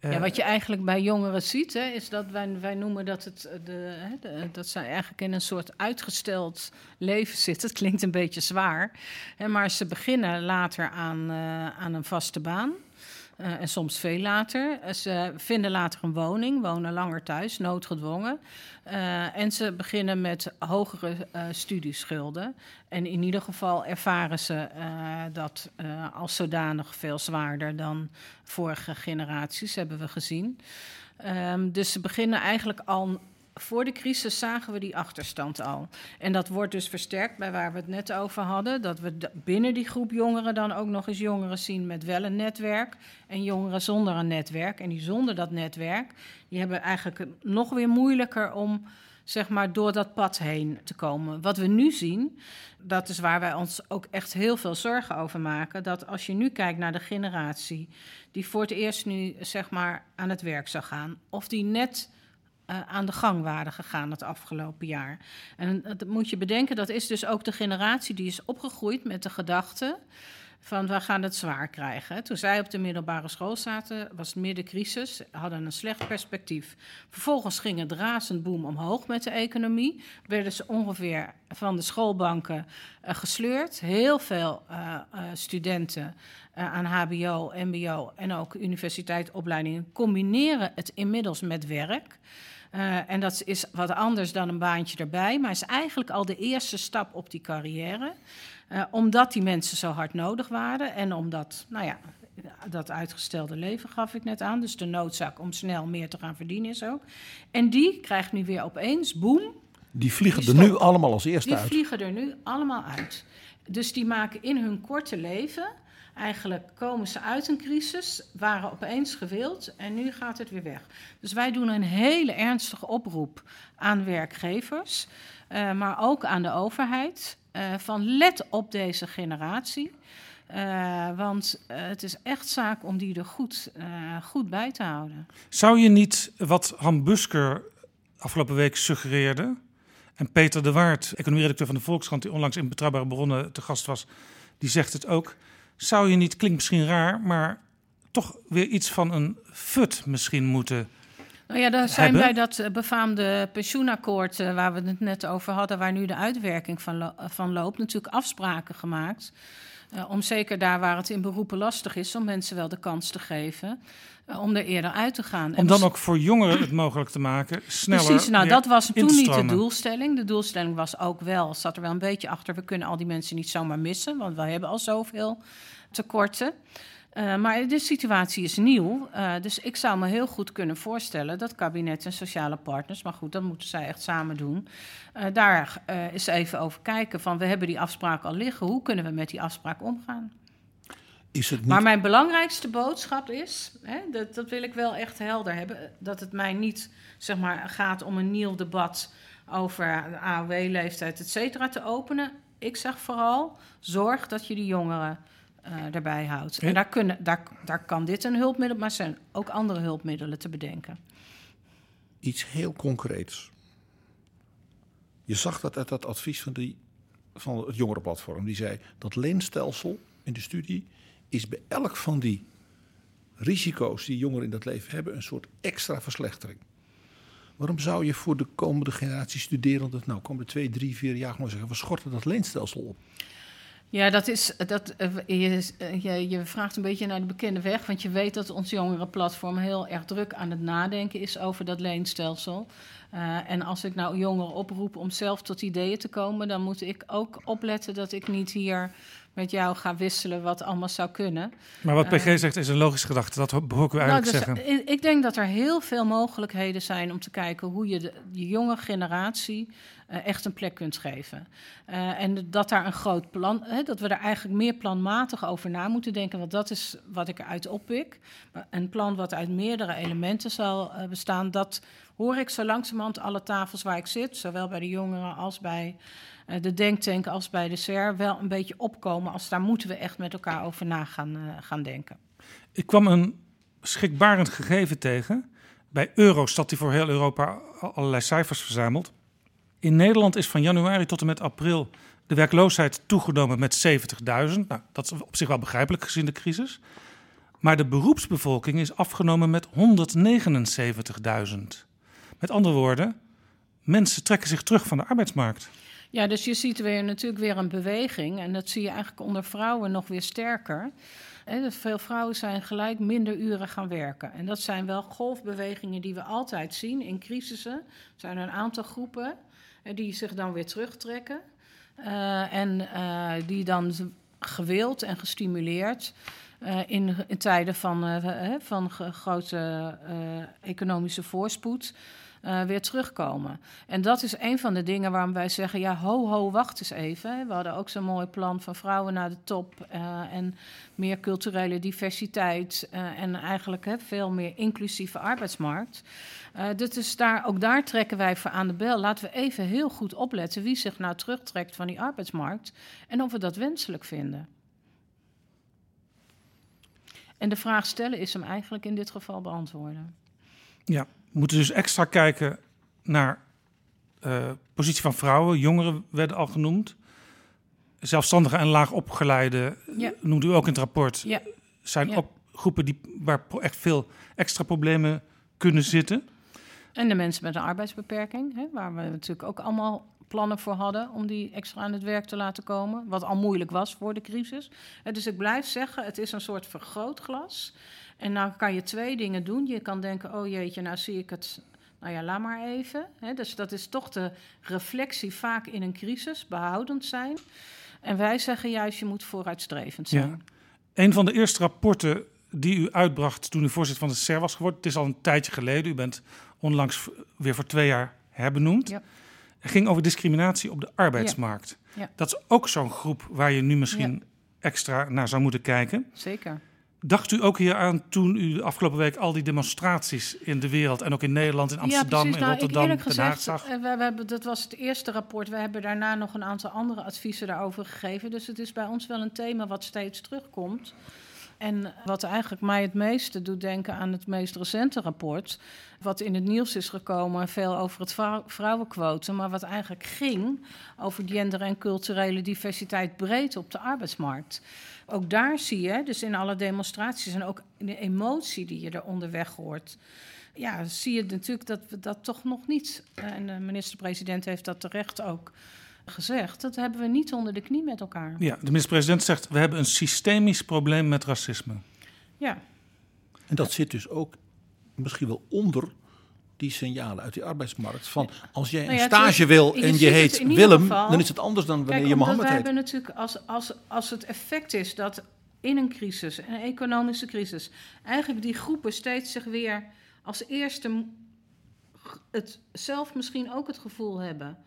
Speaker 2: Eh,
Speaker 1: Ja, wat je eigenlijk bij jongeren ziet, hè, is dat wij, wij noemen dat, het, eh, de, hè, de- dat zij eigenlijk in een soort uitgesteld leven zitten. Het klinkt een beetje zwaar, hè, maar ze beginnen later aan, eh, aan een vaste baan. Eh, en soms veel later. Eh, Ze vinden later een woning, wonen langer thuis, noodgedwongen. Eh, en ze beginnen met hogere studieschulden. En in ieder geval ervaren ze dat als zodanig veel zwaarder dan vorige generaties, hebben we gezien. Ehm, dus ze beginnen eigenlijk al. Voor de crisis zagen we die achterstand al. En dat wordt dus versterkt bij waar we het net over hadden. Dat we binnen die groep jongeren dan ook nog eens jongeren zien met wel een netwerk. En jongeren zonder een netwerk. En die zonder dat netwerk, die hebben eigenlijk nog weer moeilijker om zeg maar, door dat pad heen te komen. Wat we nu zien, dat is waar wij ons ook echt heel veel zorgen over maken. Dat als je nu kijkt naar de generatie die voor het eerst nu zeg maar, aan het werk zou gaan, of die net eh, aan de gang waren gegaan het afgelopen jaar. En dat moet je bedenken, dat is dus ook de generatie die is opgegroeid met de gedachte van we gaan het zwaar krijgen. Toen zij op de middelbare school zaten, was het middencrisis, hadden een slecht perspectief. Vervolgens ging het razend boom omhoog met de economie. Werden ze ongeveer van de schoolbanken eh, gesleurd. Heel veel eh, studenten aan HBO, MBO en ook universiteitsopleidingen combineren het inmiddels met werk. Eh, en dat is wat anders dan een baantje erbij, maar is eigenlijk al de eerste stap op die carrière. Eh, omdat die mensen zo hard nodig waren en omdat, nou ja, dat uitgestelde leven gaf ik net aan. Dus de noodzaak om snel meer te gaan verdienen is ook. En die krijgt nu weer opeens, boem,
Speaker 4: Die vliegen
Speaker 1: Die
Speaker 4: er nu allemaal als eerste
Speaker 1: die
Speaker 4: uit.
Speaker 1: vliegen er nu allemaal uit. Dus die maken in hun korte leven, eigenlijk komen ze uit een crisis, waren opeens gewild en nu gaat het weer weg. Dus wij doen een hele ernstige oproep aan werkgevers, eh, maar ook aan de overheid. eh, van let op deze generatie. Eh, want het is echt zaak om die er goed, goed bij te houden.
Speaker 2: Zou je niet wat Han Busker afgelopen week suggereerde... en Peter de Waard, economieredacteur van de Volkskrant... die onlangs in Betrouwbare Bronnen te gast was, die zegt het ook... zou je niet, klinkt misschien raar, maar toch weer iets van een fut misschien moeten...
Speaker 1: Nou ja, daar zijn bij dat eh, befaamde pensioenakkoord eh, waar we het net over hadden, waar nu de uitwerking van, lo- van loopt, natuurlijk afspraken gemaakt. Eh, om zeker daar waar het in beroepen lastig is, om mensen wel de kans te geven eh, om er eerder uit te gaan. En
Speaker 2: om dan
Speaker 1: we-
Speaker 2: ook voor jongeren het mogelijk te maken sneller
Speaker 1: Precies, nou dat was toen niet de doelstelling. De doelstelling was ook wel, zat er wel een beetje achter, we kunnen al die mensen niet zomaar missen, want we hebben al zoveel tekorten. Eh, maar de situatie is nieuw, eh, dus ik zou me heel goed kunnen voorstellen dat kabinet en sociale partners, maar goed, dat moeten zij echt samen doen, eh, daar eens even over kijken van we hebben die afspraak al liggen, hoe kunnen we met die afspraak omgaan?
Speaker 4: Is het niet
Speaker 1: Maar mijn belangrijkste boodschap is, hè, dat, dat wil ik wel echt helder hebben, dat het mij niet zeg maar, gaat om een nieuw debat over de AOW-leeftijd, et cetera, te openen. Ik zeg vooral, zorg dat je die jongeren eh, erbij houdt. En daar, kunnen, daar, daar kan dit een hulpmiddel, maar er zijn ook andere hulpmiddelen te bedenken.
Speaker 4: iets heel concreets? Je zag dat uit dat advies van, die, van het jongerenplatform. Die zei dat leenstelsel in de studie is bij elk van die risico's die jongeren in dat leven hebben een soort extra verslechtering. Waarom zou je voor de komende generatie studerenden, nou komende twee, drie, vier jaar gewoon zeggen, we schorten dat leenstelsel op?
Speaker 1: Ja, dat is, dat, eh, je, eh, je, je vraagt een beetje naar de bekende weg, want je weet dat ons jongerenplatform heel erg druk aan het nadenken is over dat leenstelsel. Eh, en als ik nou jongeren oproep om zelf tot ideeën te komen, dan moet ik ook opletten dat ik niet hier met jou ga wisselen wat allemaal zou kunnen.
Speaker 2: Maar wat PG zegt is een logische gedachte, dat behoor ik u eigenlijk
Speaker 1: Nou, dus,
Speaker 2: zeggen.
Speaker 1: ik- denk dat er heel veel mogelijkheden zijn om te kijken hoe je de, die jonge generatie echt een plek kunt geven. Eh, en dat daar een groot plan, hè, dat we daar eigenlijk meer planmatig over na moeten denken, want dat is wat ik eruit oppik. Een plan wat uit meerdere elementen zal eh, bestaan, dat hoor ik zo langzamerhand alle tafels waar ik zit, zowel bij de jongeren als bij eh, de denktank als bij de SER, wel een beetje opkomen als daar moeten we echt met elkaar over na gaan, eh, gaan denken.
Speaker 2: Ik kwam een schrikbarend gegeven tegen. Bij Eurostat, die voor heel Europa allerlei cijfers verzamelt. In Nederland is van januari tot en met april de werkloosheid toegenomen met 70.000. Nou, dat is op zich wel begrijpelijk gezien de crisis. Maar de beroepsbevolking is afgenomen met 179.000. Met andere woorden, mensen trekken zich terug van de arbeidsmarkt.
Speaker 1: Ja, dus je ziet weer natuurlijk weer een beweging. En dat zie je eigenlijk onder vrouwen nog weer sterker. Veel vrouwen zijn gelijk minder uren gaan werken. En dat zijn wel golfbewegingen die we altijd zien in crisissen. Er zijn een aantal groepen die zich dan weer terugtrekken. Uh, en uh, die dan gewild en gestimuleerd in, in, tijden van, van grote economische voorspoed uh, weer terugkomen. En dat is een van de dingen waarom wij zeggen: ja, ho, ho, wacht eens even. We hadden ook zo'n mooi plan van vrouwen naar de top uh, en meer culturele diversiteit uh, en eigenlijk hè, veel meer inclusieve arbeidsmarkt. dus is daar, ook daar trekken wij voor aan de bel. Laten we even heel goed opletten wie zich nou terugtrekt van die arbeidsmarkt en of we dat wenselijk vinden. En de vraag stellen is hem eigenlijk in dit geval beantwoorden.
Speaker 2: Ja, we moeten dus extra kijken naar uh, positie van vrouwen. Jongeren werden al genoemd. Zelfstandigen en laag opgeleide, ja. noemt u ook in het rapport, ja. zijn ja. ook groepen die, waar echt veel extra problemen kunnen zitten.
Speaker 1: En de mensen met een arbeidsbeperking, hè, waar we natuurlijk ook allemaal plannen voor hadden om die extra aan het werk te laten komen. Wat al moeilijk was voor de crisis. Dus ik blijf zeggen, het is een soort vergrootglas. En nou kan je twee dingen doen. Je kan denken, oh jeetje, nou zie ik het, nou ja, laat maar even. dus dat is toch de reflectie vaak in een crisis, behoudend zijn. En wij zeggen juist, je moet vooruitstrevend zijn. Ja.
Speaker 2: Een van de eerste rapporten die u uitbracht toen u voorzitter van de SER was geworden, het is al een tijdje geleden, u bent onlangs weer voor twee jaar herbenoemd. Ja. Het ging over discriminatie op de arbeidsmarkt. Ja. Dat is ook zo'n groep waar je nu misschien extra naar zou moeten kijken.
Speaker 1: Zeker.
Speaker 2: Dacht u ook hier aan toen u de afgelopen week al die demonstraties in de wereld en ook in Nederland, in Amsterdam, ja, in nou, Rotterdam, Den Haag zag?
Speaker 1: Eh, we, we hebben, dat was het eerste rapport. We hebben daarna nog een aantal andere adviezen daarover gegeven. Dus het is bij ons wel een thema wat steeds terugkomt. En wat eigenlijk mij het meeste doet denken aan het meest recente rapport, wat in het nieuws is gekomen, veel over het vrouwenquotum, maar wat eigenlijk ging over gender en culturele diversiteit breed op de arbeidsmarkt. Ook daar zie je, dus in alle demonstraties en ook in de emotie die je er onderweg hoort, ja, zie je natuurlijk dat we dat toch nog niet. En de minister-president heeft dat terecht ook gezegd. Dat hebben we niet onder de knie met elkaar.
Speaker 2: Ja, de minister-president zegt: we hebben een systemisch probleem met racisme.
Speaker 1: Ja.
Speaker 4: En dat zit dus ook misschien wel onder die signalen uit die arbeidsmarkt. Van als jij nou een stage wil en je, heet Willem, geval, dan is het anders dan wanneer je Mohammed heet.
Speaker 1: We hebben natuurlijk, als, als, als het effect is dat in een crisis, een economische crisis, eigenlijk die groepen steeds zich weer als eerste het zelf misschien ook het gevoel hebben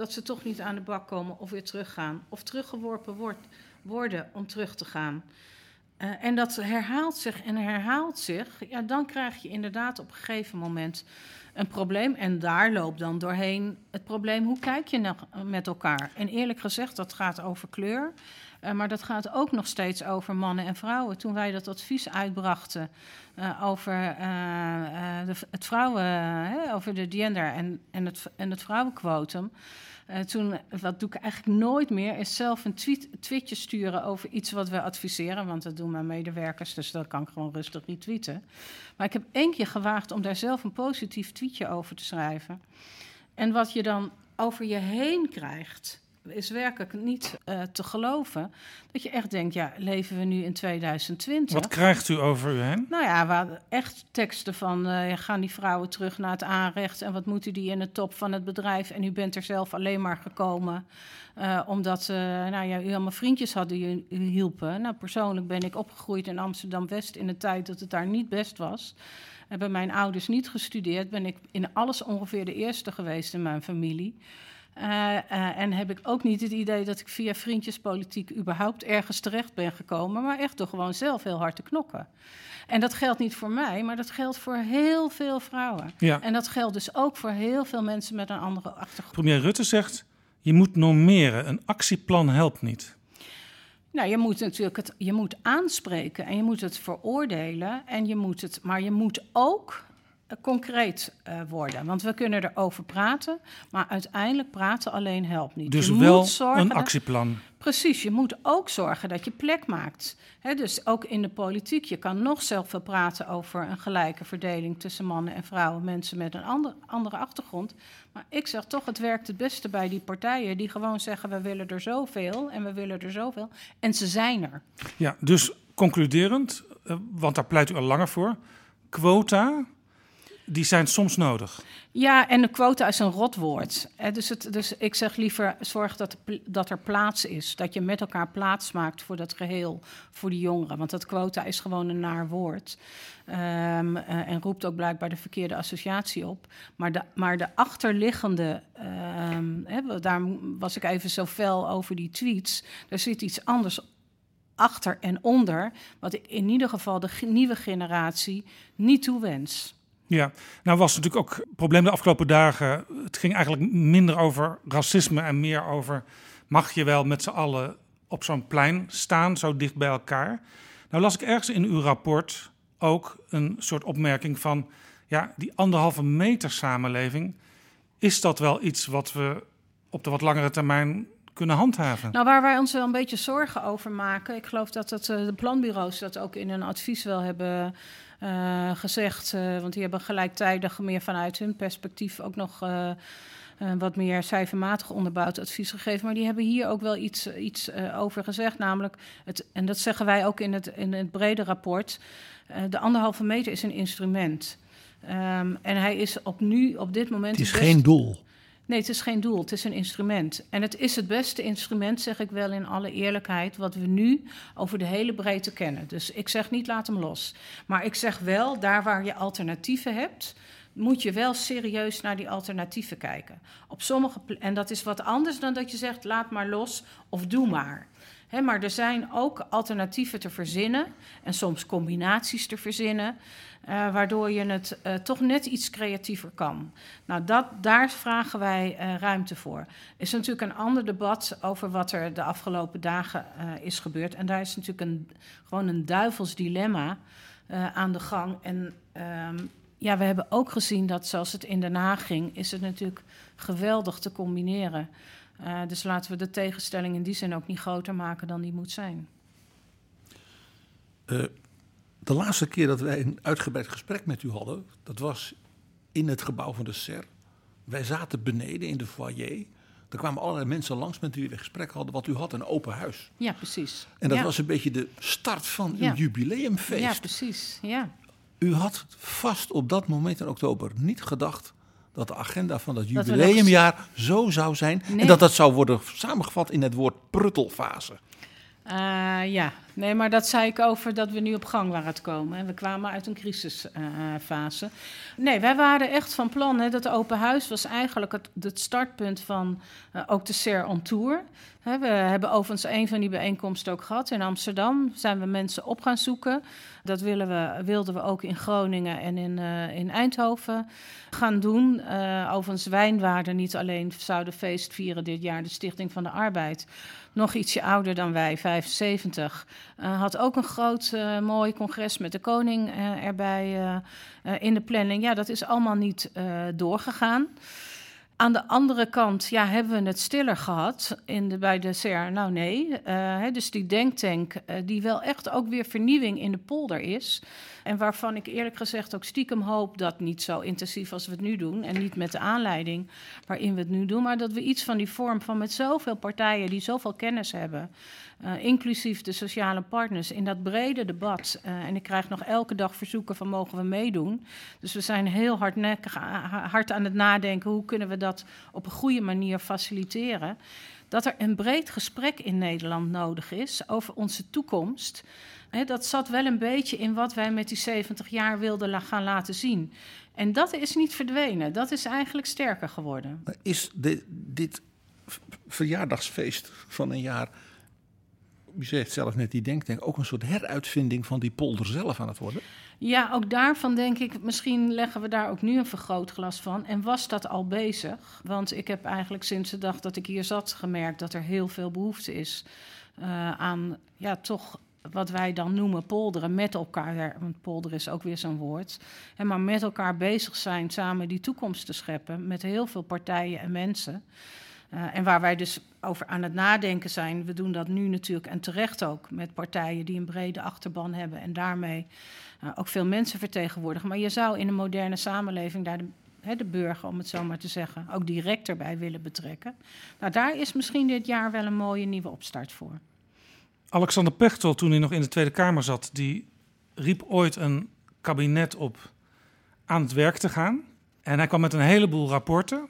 Speaker 1: dat ze toch niet aan de bak komen of weer teruggaan. Of teruggeworpen wordt, worden om terug te gaan. Uh, en dat herhaalt zich en herhaalt zich. Ja, dan krijg je inderdaad op een gegeven moment een probleem. En daar loopt dan doorheen het probleem: hoe kijk je nog met elkaar? En eerlijk gezegd, dat gaat over kleur. Uh, maar dat gaat ook nog steeds over mannen en vrouwen. Toen wij dat advies uitbrachten uh, over uh, de, het vrouwen, over de gender en, en, het, en het vrouwenquotum. toen, wat doe ik eigenlijk nooit meer, is zelf een tweet, tweetje sturen over iets wat we adviseren. Want dat doen mijn medewerkers, dus dat kan ik gewoon rustig retweeten. Maar ik heb één keer gewaagd om daar zelf een positief tweetje over te schrijven. En wat je dan over je heen krijgt is werkelijk niet uh, te geloven. Dat je echt denkt, ja, leven we nu in 2020?
Speaker 2: Wat krijgt u over u heen?
Speaker 1: Nou ja, we hadden echt teksten van... Uh, gaan die vrouwen terug naar het aanrecht... en wat moeten die in de top van het bedrijf... en u bent er zelf alleen maar gekomen... Uh, omdat nou ja, u allemaal vriendjes hadden die u hielpen. Nou, persoonlijk ben ik opgegroeid in Amsterdam-West... in een tijd dat het daar niet best was... Hebben mijn ouders niet gestudeerd, ben ik in alles ongeveer de eerste geweest in mijn familie. Uh, uh, en heb ik ook niet het idee dat ik via vriendjespolitiek überhaupt ergens terecht ben gekomen, maar echt door gewoon zelf heel hard te knokken. En dat geldt niet voor mij, maar dat geldt voor heel veel vrouwen. Ja. En dat geldt dus ook voor heel veel mensen met een andere achtergrond.
Speaker 2: Premier Rutte zegt: je moet normeren, een actieplan helpt niet.
Speaker 1: Nou, je moet natuurlijk het, je moet aanspreken en je moet het veroordelen en je moet het, maar je moet ook eh, concreet eh, worden. Want we kunnen erover praten, maar uiteindelijk praten alleen helpt niet.
Speaker 2: Dus
Speaker 1: Je
Speaker 2: wel
Speaker 1: moet zorgen
Speaker 2: een
Speaker 1: dat-
Speaker 2: actieplan.
Speaker 1: Precies, je moet ook zorgen dat je plek maakt. Dus ook in de politiek, je kan nog zoveel praten over een gelijke verdeling tussen mannen en vrouwen, mensen met een ander, andere achtergrond. Maar ik zeg toch, het werkt het beste bij die partijen die gewoon zeggen: we willen er zoveel en we willen er zoveel. En ze zijn er.
Speaker 2: Ja, dus concluderend, eh, want daar pleit u al langer voor. Quota, die zijn soms nodig.
Speaker 1: Ja, en de quota is een rotwoord. Dus, het, dus ik zeg liever zorg dat, er dat er plaats is. Dat je met elkaar plaats maakt voor dat geheel, voor die jongeren. Want dat quota is gewoon een naar woord. Ehm, eh, en roept ook blijkbaar de verkeerde associatie op. Maar de, maar de achterliggende, ehm, daar was ik even zo fel over die tweets. Daar zit iets anders achter en onder, wat ik in ieder geval de nieuwe generatie niet toewens.
Speaker 2: Ja, nou was natuurlijk ook het probleem de afgelopen dagen. Het ging eigenlijk minder over racisme en meer over mag je wel met z'n allen op zo'n plein staan, zo dicht bij elkaar. Nou las ik ergens in uw rapport ook een soort opmerking van ja, die anderhalve meter samenleving. Is dat wel iets wat we op de wat langere termijn kunnen handhaven?
Speaker 1: Nou, waar wij ons wel een beetje zorgen over maken, ik geloof dat het, eh, de planbureaus dat ook in een advies wel hebben eh, gezegd, eh, want die hebben gelijktijdig meer vanuit hun perspectief ook nog eh, eh, wat meer cijfermatig onderbouwd advies gegeven. Maar die hebben hier ook wel iets, iets eh, over gezegd, namelijk, het, en dat zeggen wij ook in het, in het brede rapport, eh, de anderhalve meter is een instrument. Ehm, en hij is op nu, op dit moment...
Speaker 4: Het is
Speaker 1: best-
Speaker 4: geen doel.
Speaker 1: Nee, het is geen doel, het is een instrument. En het is het beste instrument, zeg ik wel in alle eerlijkheid, wat we nu over de hele breedte kennen. Dus ik zeg niet laat hem los. Maar ik zeg wel, daar waar je alternatieven hebt, moet je wel serieus naar die alternatieven kijken. Op sommige en dat is wat anders dan dat je zegt laat maar los of doe maar. Maar er zijn ook alternatieven te verzinnen en soms combinaties te verzinnen, eh, waardoor je het eh, toch net iets creatiever kan. Nou, dat, daar vragen wij eh, ruimte voor. is natuurlijk een ander debat over wat er de afgelopen dagen is gebeurd. En daar is natuurlijk een, gewoon een duivels dilemma aan de gang. En ehm, ja, we hebben ook gezien dat zoals het in Den Haag ging, is het natuurlijk geweldig te combineren. Eh, dus laten we de tegenstelling in die zin ook niet groter maken dan die moet zijn.
Speaker 4: Eh, de laatste keer dat wij een uitgebreid gesprek met u hadden, dat was in het gebouw van de SER. Wij zaten beneden in de foyer. Er kwamen allerlei mensen langs met wie we gesprek hadden, wat u had, een open huis.
Speaker 1: Ja, precies.
Speaker 4: En dat
Speaker 1: ja.
Speaker 4: was een beetje de start van uw
Speaker 1: Ja.
Speaker 4: jubileumfeest.
Speaker 1: Ja, precies. Ja.
Speaker 4: U had vast op dat moment in oktober niet gedacht dat de agenda van dat jubileumjaar zo zou zijn.
Speaker 1: Nee.
Speaker 4: En dat dat zou worden samengevat in het woord pruttelfase.
Speaker 1: Eh, ja, nee, maar dat zei ik over dat we nu op gang waren te komen. En we kwamen uit een crisisfase. nee, wij waren echt van plan. Hè, dat open huis was eigenlijk het, het startpunt van eh, ook de SER on Tour. Hè, we hebben overigens een van die bijeenkomsten ook gehad in Amsterdam. Zijn we mensen op gaan zoeken. Dat willen we, wilden we ook in Groningen en in, eh, in Eindhoven gaan doen. Overigens, Wijnwaarden niet alleen zouden feest vieren dit jaar, de Stichting van de Arbeid. Nog ietsje ouder dan wij, 75. eh, had ook een groot eh, mooi congres met de koning eh, erbij in de planning. Ja, dat is allemaal niet doorgegaan. Aan de andere kant ja, hebben we het stiller gehad in de, bij de CR. Nou nee, Eh, dus die denktank eh, die wel echt ook weer vernieuwing in de polder is. En waarvan ik eerlijk gezegd ook stiekem hoop dat niet zo intensief als we het nu doen. En niet met de aanleiding waarin we het nu doen. Maar dat we iets van die vorm van met zoveel partijen die zoveel kennis hebben. Eh, inclusief de sociale partners in dat brede debat. eh, en ik krijg nog elke dag verzoeken van mogen we meedoen. Dus we zijn heel hardnekkig, a- hard aan het nadenken hoe kunnen we dat op een goede manier faciliteren. Dat er een breed gesprek in Nederland nodig is over onze toekomst. Dat zat wel een beetje in wat wij met die 70 jaar wilden gaan laten zien. En dat is niet verdwenen. Dat is eigenlijk sterker geworden.
Speaker 4: Is dit verjaardagsfeest van een jaar, u zegt zelf net die denktank, ook een soort heruitvinding van die polder zelf aan het worden?
Speaker 1: Ja, ook daarvan denk ik, misschien leggen we daar ook nu een vergrootglas van. En was dat al bezig? Want ik heb eigenlijk sinds de dag dat ik hier zat gemerkt dat er heel veel behoefte is eh, aan ja, toch wat wij dan noemen polderen met elkaar. Want polder is ook weer zo'n woord. En maar met elkaar bezig zijn, samen die toekomst te scheppen. Met heel veel partijen en mensen. Uh, en waar wij dus over aan het nadenken zijn. We doen dat nu natuurlijk en terecht ook met partijen die een brede achterban hebben. En daarmee uh, ook veel mensen vertegenwoordigen. Maar je zou in een moderne samenleving daar de, de burger, om het zo maar te zeggen, ook direct erbij willen betrekken. Nou, daar is misschien dit jaar wel een mooie nieuwe opstart voor.
Speaker 2: Alexander Pechtel, toen hij nog in de Tweede Kamer zat, die riep ooit een kabinet op aan het werk te gaan. En hij kwam met een heleboel rapporten.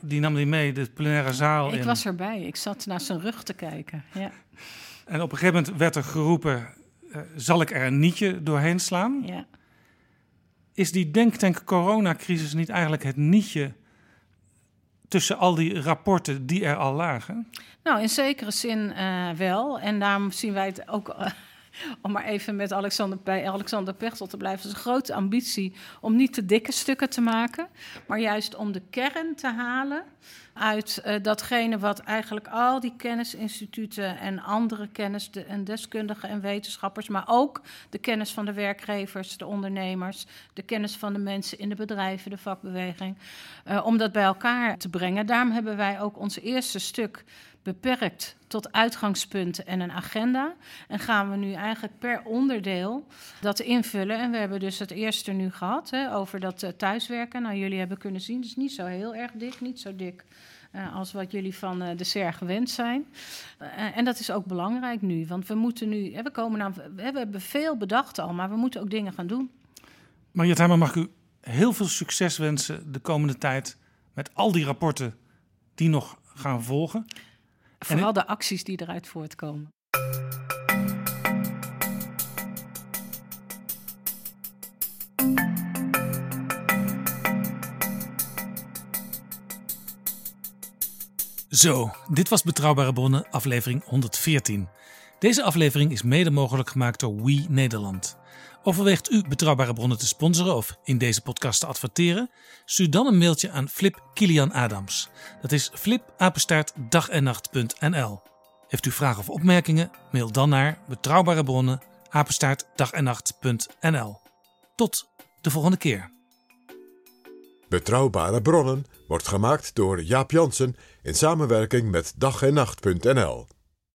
Speaker 2: Die nam hij mee de plenaire zaal
Speaker 1: Ik
Speaker 2: in.
Speaker 1: was erbij. Ik zat naar zijn rug te kijken. Ja.
Speaker 2: En op een gegeven moment werd er geroepen: uh, zal ik er een nietje doorheen slaan?
Speaker 1: Ja.
Speaker 2: Is die denktank coronacrisis niet eigenlijk het nietje tussen al die rapporten die er al lagen?
Speaker 1: Nou, in zekere zin uh, wel. En daarom zien wij het ook, uh, om maar even met Alexander, bij Alexander Pechtel te blijven, is een grote ambitie om niet te dikke stukken te maken, maar juist om de kern te halen uit uh, datgene wat eigenlijk al die kennisinstituten en andere kennis de, en deskundigen en wetenschappers, maar ook de kennis van de werkgevers, de ondernemers, de kennis van de mensen in de bedrijven, de vakbeweging, uh, om dat bij elkaar te brengen. Daarom hebben wij ook ons eerste stuk beperkt tot uitgangspunten en een agenda. En gaan we nu eigenlijk per onderdeel dat invullen. En we hebben dus het eerste nu gehad hè, over dat uh, thuiswerken. Nou, jullie hebben kunnen zien, het is niet zo heel erg dik, niet zo dik uh, als wat jullie van uh, de SER gewend zijn. En dat is ook belangrijk nu, want we moeten nu, hè, we, komen naar, we hebben veel bedacht al, maar we moeten ook dingen gaan doen.
Speaker 2: Mariette Hamer, mag u heel veel succes wensen de komende tijd met al die rapporten die nog gaan volgen.
Speaker 1: Vooral de acties die eruit voortkomen.
Speaker 2: Zo, dit was Betrouwbare Bronnen, aflevering 114. Deze aflevering is mede mogelijk gemaakt door We Nederland. Overweegt u Betrouwbare Bronnen te sponsoren of in deze podcast te adverteren? Stuur dan een mailtje aan Flip Kilian Adams. Dat is flipapenstaartdagennacht.nl. Heeft u vragen of opmerkingen? Mail dan naar Betrouwbare Bronnen, apenstaartdagennacht.nl. Tot de volgende keer.
Speaker 3: Betrouwbare Bronnen wordt gemaakt door Jaap Jansen in samenwerking met dag en nacht.nl.